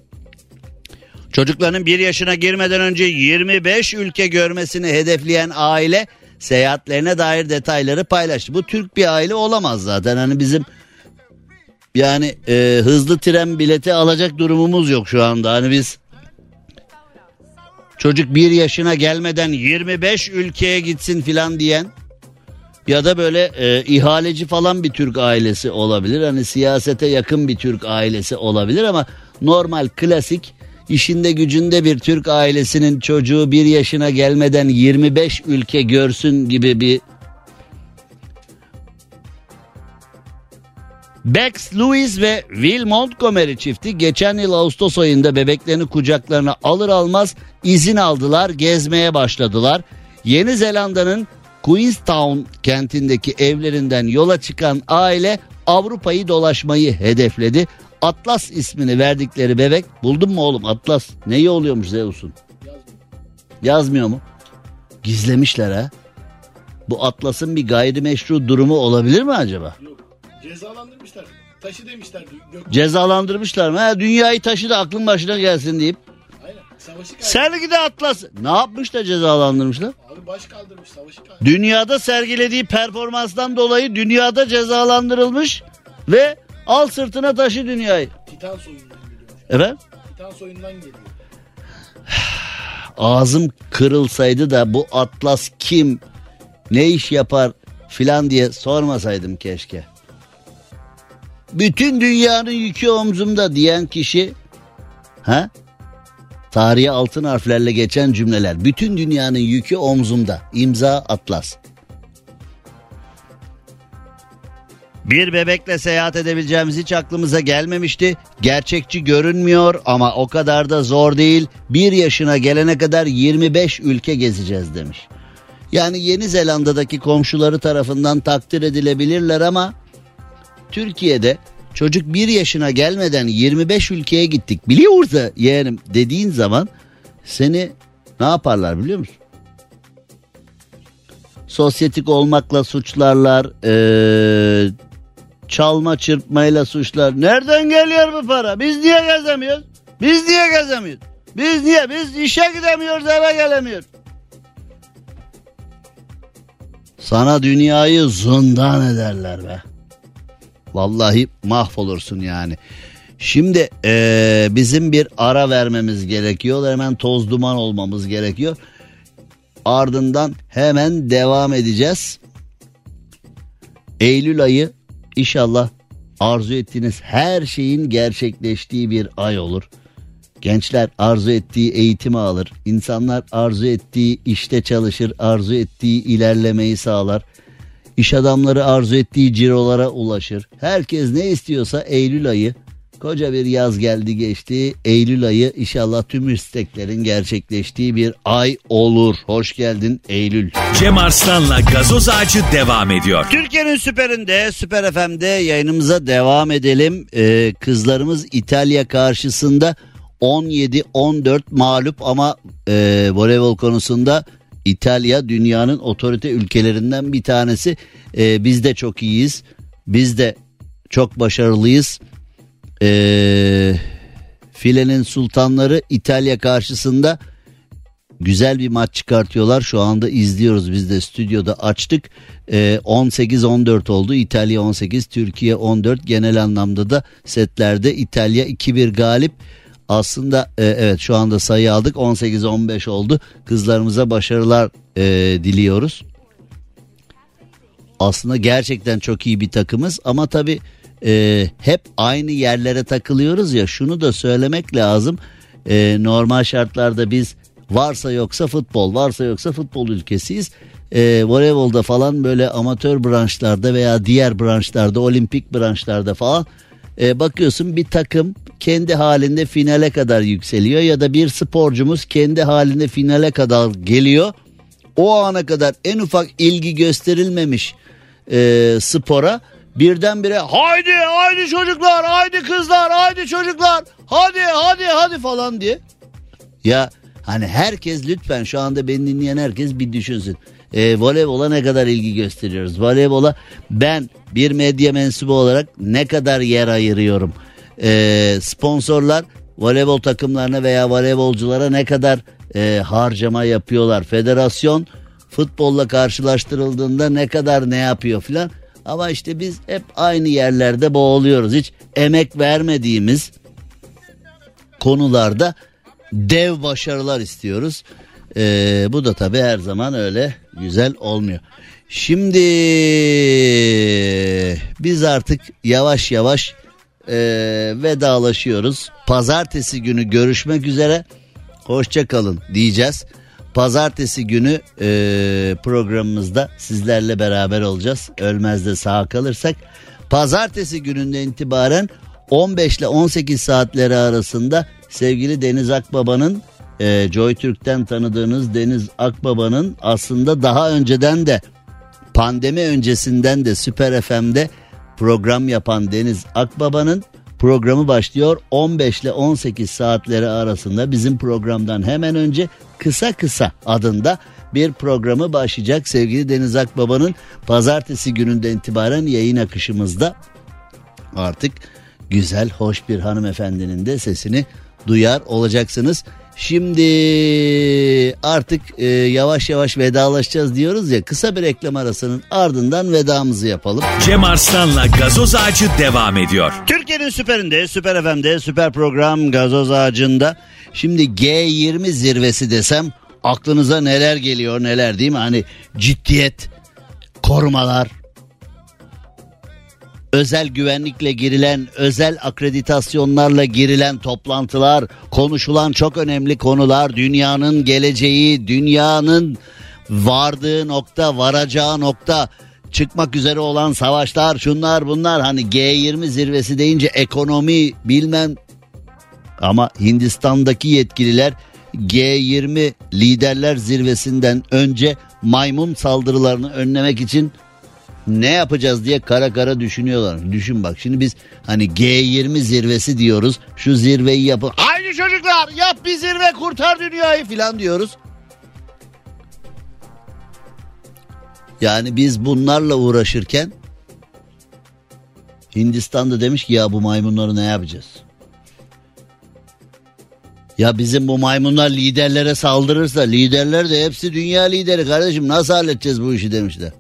[SPEAKER 3] Çocukların bir yaşına girmeden önce 25 ülke görmesini hedefleyen aile seyahatlerine dair detayları paylaştı. Bu Türk bir aile olamaz zaten. Hani bizim yani e, hızlı tren bileti alacak durumumuz yok şu anda. Hani biz çocuk bir yaşına gelmeden 25 ülkeye gitsin filan diyen ya da böyle e, ihaleci falan bir Türk ailesi olabilir. Hani siyasete yakın bir Türk ailesi olabilir ama normal klasik işinde gücünde bir Türk ailesinin çocuğu bir yaşına gelmeden 25 ülke görsün gibi bir Bex Lewis ve Will Montgomery çifti geçen yıl Ağustos ayında bebeklerini kucaklarına alır almaz izin aldılar, gezmeye başladılar. Yeni Zelanda'nın Queenstown kentindeki evlerinden yola çıkan aile Avrupa'yı dolaşmayı hedefledi. Atlas ismini verdikleri bebek buldun mu oğlum Atlas? Neyi oluyormuş Zeus'un? Yazmıyor mu? Gizlemişler ha. Bu Atlas'ın bir gayrimeşru durumu olabilir mi acaba?
[SPEAKER 5] Yok. Cezalandırmışlar. taşı demişler. Gök...
[SPEAKER 3] Cezalandırmışlar mı? Ha, dünyayı taşıdı aklın başına gelsin deyip.
[SPEAKER 5] Aynen. Savaşı kaybetti.
[SPEAKER 3] Sergi de Atlas. Ne yapmış da cezalandırmışlar?
[SPEAKER 5] Abi baş kaldırmış savaşı kaybetti.
[SPEAKER 3] Dünyada sergilediği performanstan dolayı dünyada cezalandırılmış ve al sırtına taşı dünyayı.
[SPEAKER 5] Titan soyundan geliyor.
[SPEAKER 3] Efendim?
[SPEAKER 5] Titan soyundan geliyor. <sighs>
[SPEAKER 3] Ağzım kırılsaydı da bu Atlas kim, ne iş yapar filan diye sormasaydım keşke. Bütün dünyanın yükü omzumda diyen kişi ha? Tarihe altın harflerle geçen cümleler. Bütün dünyanın yükü omzumda. İmza Atlas. Bir bebekle seyahat edebileceğimiz hiç aklımıza gelmemişti. Gerçekçi görünmüyor ama o kadar da zor değil. Bir yaşına gelene kadar 25 ülke gezeceğiz demiş. Yani Yeni Zelanda'daki komşuları tarafından takdir edilebilirler ama Türkiye'de çocuk bir yaşına gelmeden 25 ülkeye gittik biliyoruz da yeğenim dediğin zaman seni ne yaparlar biliyor musun? Sosyetik olmakla suçlarlar, ee, çalma çırpmayla suçlar. Nereden geliyor bu para? Biz niye gezemiyoruz? Biz niye gezemiyoruz? Biz niye? Biz işe gidemiyoruz eve gelemiyoruz. Sana dünyayı zindan ederler be. Vallahi mahvolursun yani. Şimdi eee, bizim bir ara vermemiz gerekiyor. Hemen toz duman olmamız gerekiyor. Ardından hemen devam edeceğiz. Eylül ayı inşallah arzu ettiğiniz her şeyin gerçekleştiği bir ay olur. Gençler arzu ettiği eğitimi alır. İnsanlar arzu ettiği işte çalışır, arzu ettiği ilerlemeyi sağlar. İş adamları arzu ettiği cirolara ulaşır. Herkes ne istiyorsa Eylül ayı koca bir yaz geldi geçti. Eylül ayı inşallah tüm isteklerin gerçekleştiği bir ay olur. Hoş geldin Eylül.
[SPEAKER 2] Cem Arslan'la gazoz ağacı devam ediyor.
[SPEAKER 3] Türkiye'nin süperinde, Süper FM'de yayınımıza devam edelim. Ee, kızlarımız İtalya karşısında 17-14 mağlup ama e, voleybol konusunda İtalya dünyanın otorite ülkelerinden bir tanesi. Ee, biz de çok iyiyiz. Biz de çok başarılıyız. Ee, filenin sultanları İtalya karşısında güzel bir maç çıkartıyorlar. Şu anda izliyoruz biz de stüdyoda açtık. Ee, 18-14 oldu. İtalya 18, Türkiye 14. Genel anlamda da setlerde İtalya 2-1 galip. Aslında e, evet şu anda sayı aldık 18-15 oldu. Kızlarımıza başarılar e, diliyoruz. Aslında gerçekten çok iyi bir takımız ama tabii e, hep aynı yerlere takılıyoruz ya şunu da söylemek lazım. E, normal şartlarda biz varsa yoksa futbol varsa yoksa futbol ülkesiyiz. E, voleybolda falan böyle amatör branşlarda veya diğer branşlarda olimpik branşlarda falan e, bakıyorsun bir takım kendi halinde finale kadar yükseliyor ya da bir sporcumuz kendi halinde finale kadar geliyor. O ana kadar en ufak ilgi gösterilmemiş e, spora birdenbire haydi haydi çocuklar haydi kızlar haydi çocuklar hadi hadi hadi falan diye. Ya hani herkes lütfen şu anda beni dinleyen herkes bir düşünsün. E, voleybola ne kadar ilgi gösteriyoruz? Voleybola ben bir medya mensubu olarak ne kadar yer ayırıyorum? E, sponsorlar voleybol takımlarına veya voleybolculara ne kadar e, harcama yapıyorlar? Federasyon futbolla karşılaştırıldığında ne kadar ne yapıyor filan. Ama işte biz hep aynı yerlerde boğuluyoruz. Hiç emek vermediğimiz konularda dev başarılar istiyoruz. Ee, bu da tabii her zaman öyle güzel olmuyor. Şimdi biz artık yavaş yavaş e, vedalaşıyoruz. Pazartesi günü görüşmek üzere. Hoşça kalın diyeceğiz. Pazartesi günü e, programımızda sizlerle beraber olacağız. Ölmez de sağ kalırsak. Pazartesi gününden itibaren 15 ile 18 saatleri arasında sevgili Deniz Akbaba'nın e, Joy Türk'ten tanıdığınız Deniz Akbaba'nın aslında daha önceden de pandemi öncesinden de Süper FM'de program yapan Deniz Akbaba'nın programı başlıyor 15 ile 18 saatleri arasında bizim programdan hemen önce kısa kısa adında bir programı başlayacak sevgili Deniz Akbaba'nın pazartesi gününden itibaren yayın akışımızda artık güzel, hoş bir hanımefendinin de sesini duyar olacaksınız. Şimdi artık e, yavaş yavaş vedalaşacağız diyoruz ya kısa bir reklam arasının ardından vedamızı yapalım.
[SPEAKER 2] Cem Arslan'la gazoz ağacı devam ediyor.
[SPEAKER 3] Türkiye'nin süperinde, süper FM'de, süper program gazoz ağacında. Şimdi G20 zirvesi desem aklınıza neler geliyor neler değil mi? Hani ciddiyet, korumalar, özel güvenlikle girilen, özel akreditasyonlarla girilen toplantılar, konuşulan çok önemli konular, dünyanın geleceği, dünyanın vardığı nokta, varacağı nokta, çıkmak üzere olan savaşlar, şunlar bunlar. Hani G20 zirvesi deyince ekonomi bilmem ama Hindistan'daki yetkililer G20 liderler zirvesinden önce maymun saldırılarını önlemek için ne yapacağız diye kara kara düşünüyorlar. Düşün bak şimdi biz hani G20 zirvesi diyoruz. Şu zirveyi yapın. Haydi çocuklar yap bir zirve kurtar dünyayı filan diyoruz. Yani biz bunlarla uğraşırken Hindistan'da demiş ki ya bu maymunları ne yapacağız? Ya bizim bu maymunlar liderlere saldırırsa liderler de hepsi dünya lideri kardeşim nasıl halledeceğiz bu işi demişler.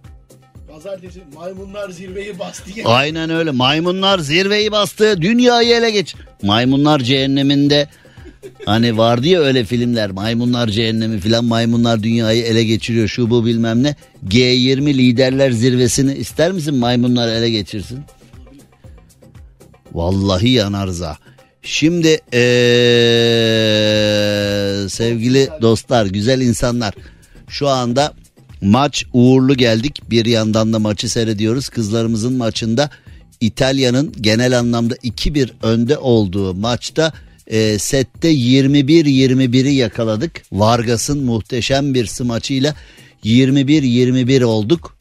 [SPEAKER 5] Pazartesi maymunlar zirveyi bastı. ya.
[SPEAKER 3] Aynen öyle maymunlar zirveyi bastı dünyayı ele geç. Maymunlar cehenneminde hani vardı ya öyle filmler maymunlar cehennemi filan maymunlar dünyayı ele geçiriyor şu bu bilmem ne. G20 liderler zirvesini ister misin maymunlar ele geçirsin? Vallahi yanarız ha. Şimdi ee, sevgili dostlar, güzel insanlar şu anda maç uğurlu geldik. Bir yandan da maçı seyrediyoruz. Kızlarımızın maçında İtalya'nın genel anlamda 2-1 önde olduğu maçta e, sette 21-21'i yakaladık. Vargas'ın muhteşem bir smaçıyla 21-21 olduk.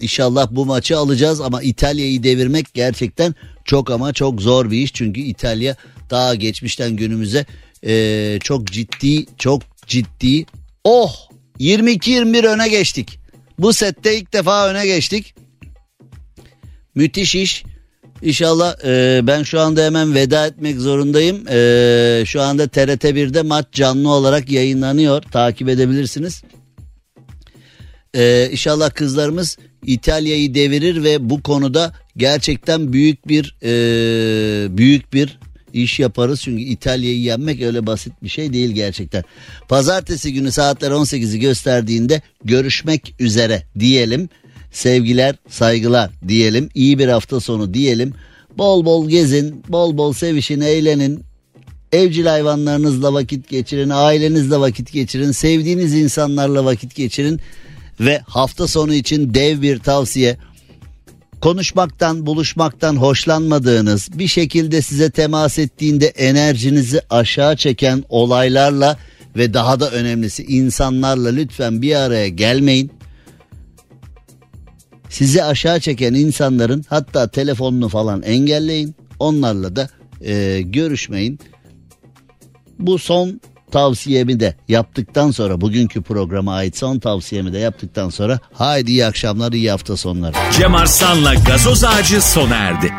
[SPEAKER 3] İnşallah bu maçı alacağız ama İtalya'yı devirmek gerçekten çok ama çok zor bir iş. Çünkü İtalya daha geçmişten günümüze e, çok ciddi çok ciddi oh 22-21 öne geçtik. Bu sette ilk defa öne geçtik. Müthiş iş. İnşallah e, ben şu anda hemen veda etmek zorundayım. E, şu anda TRT 1'de maç canlı olarak yayınlanıyor. Takip edebilirsiniz. Ee, inşallah kızlarımız İtalya'yı devirir ve bu konuda gerçekten büyük bir e, büyük bir iş yaparız. Çünkü İtalya'yı yenmek öyle basit bir şey değil gerçekten. Pazartesi günü saatler 18'i gösterdiğinde görüşmek üzere diyelim. Sevgiler, saygılar diyelim. İyi bir hafta sonu diyelim. Bol bol gezin, bol bol sevişin, eğlenin. Evcil hayvanlarınızla vakit geçirin, ailenizle vakit geçirin, sevdiğiniz insanlarla vakit geçirin ve hafta sonu için dev bir tavsiye. Konuşmaktan, buluşmaktan hoşlanmadığınız, bir şekilde size temas ettiğinde enerjinizi aşağı çeken olaylarla ve daha da önemlisi insanlarla lütfen bir araya gelmeyin. Sizi aşağı çeken insanların hatta telefonunu falan engelleyin. Onlarla da e, görüşmeyin. Bu son tavsiyemi de yaptıktan sonra bugünkü programa ait son tavsiyemi de yaptıktan sonra haydi iyi akşamlar iyi hafta sonları.
[SPEAKER 2] Cem Arslan'la gazoz ağacı sona erdi.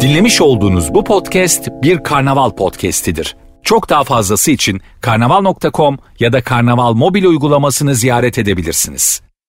[SPEAKER 1] Dinlemiş olduğunuz bu podcast bir karnaval podcastidir. Çok daha fazlası için karnaval.com ya da karnaval mobil uygulamasını ziyaret edebilirsiniz.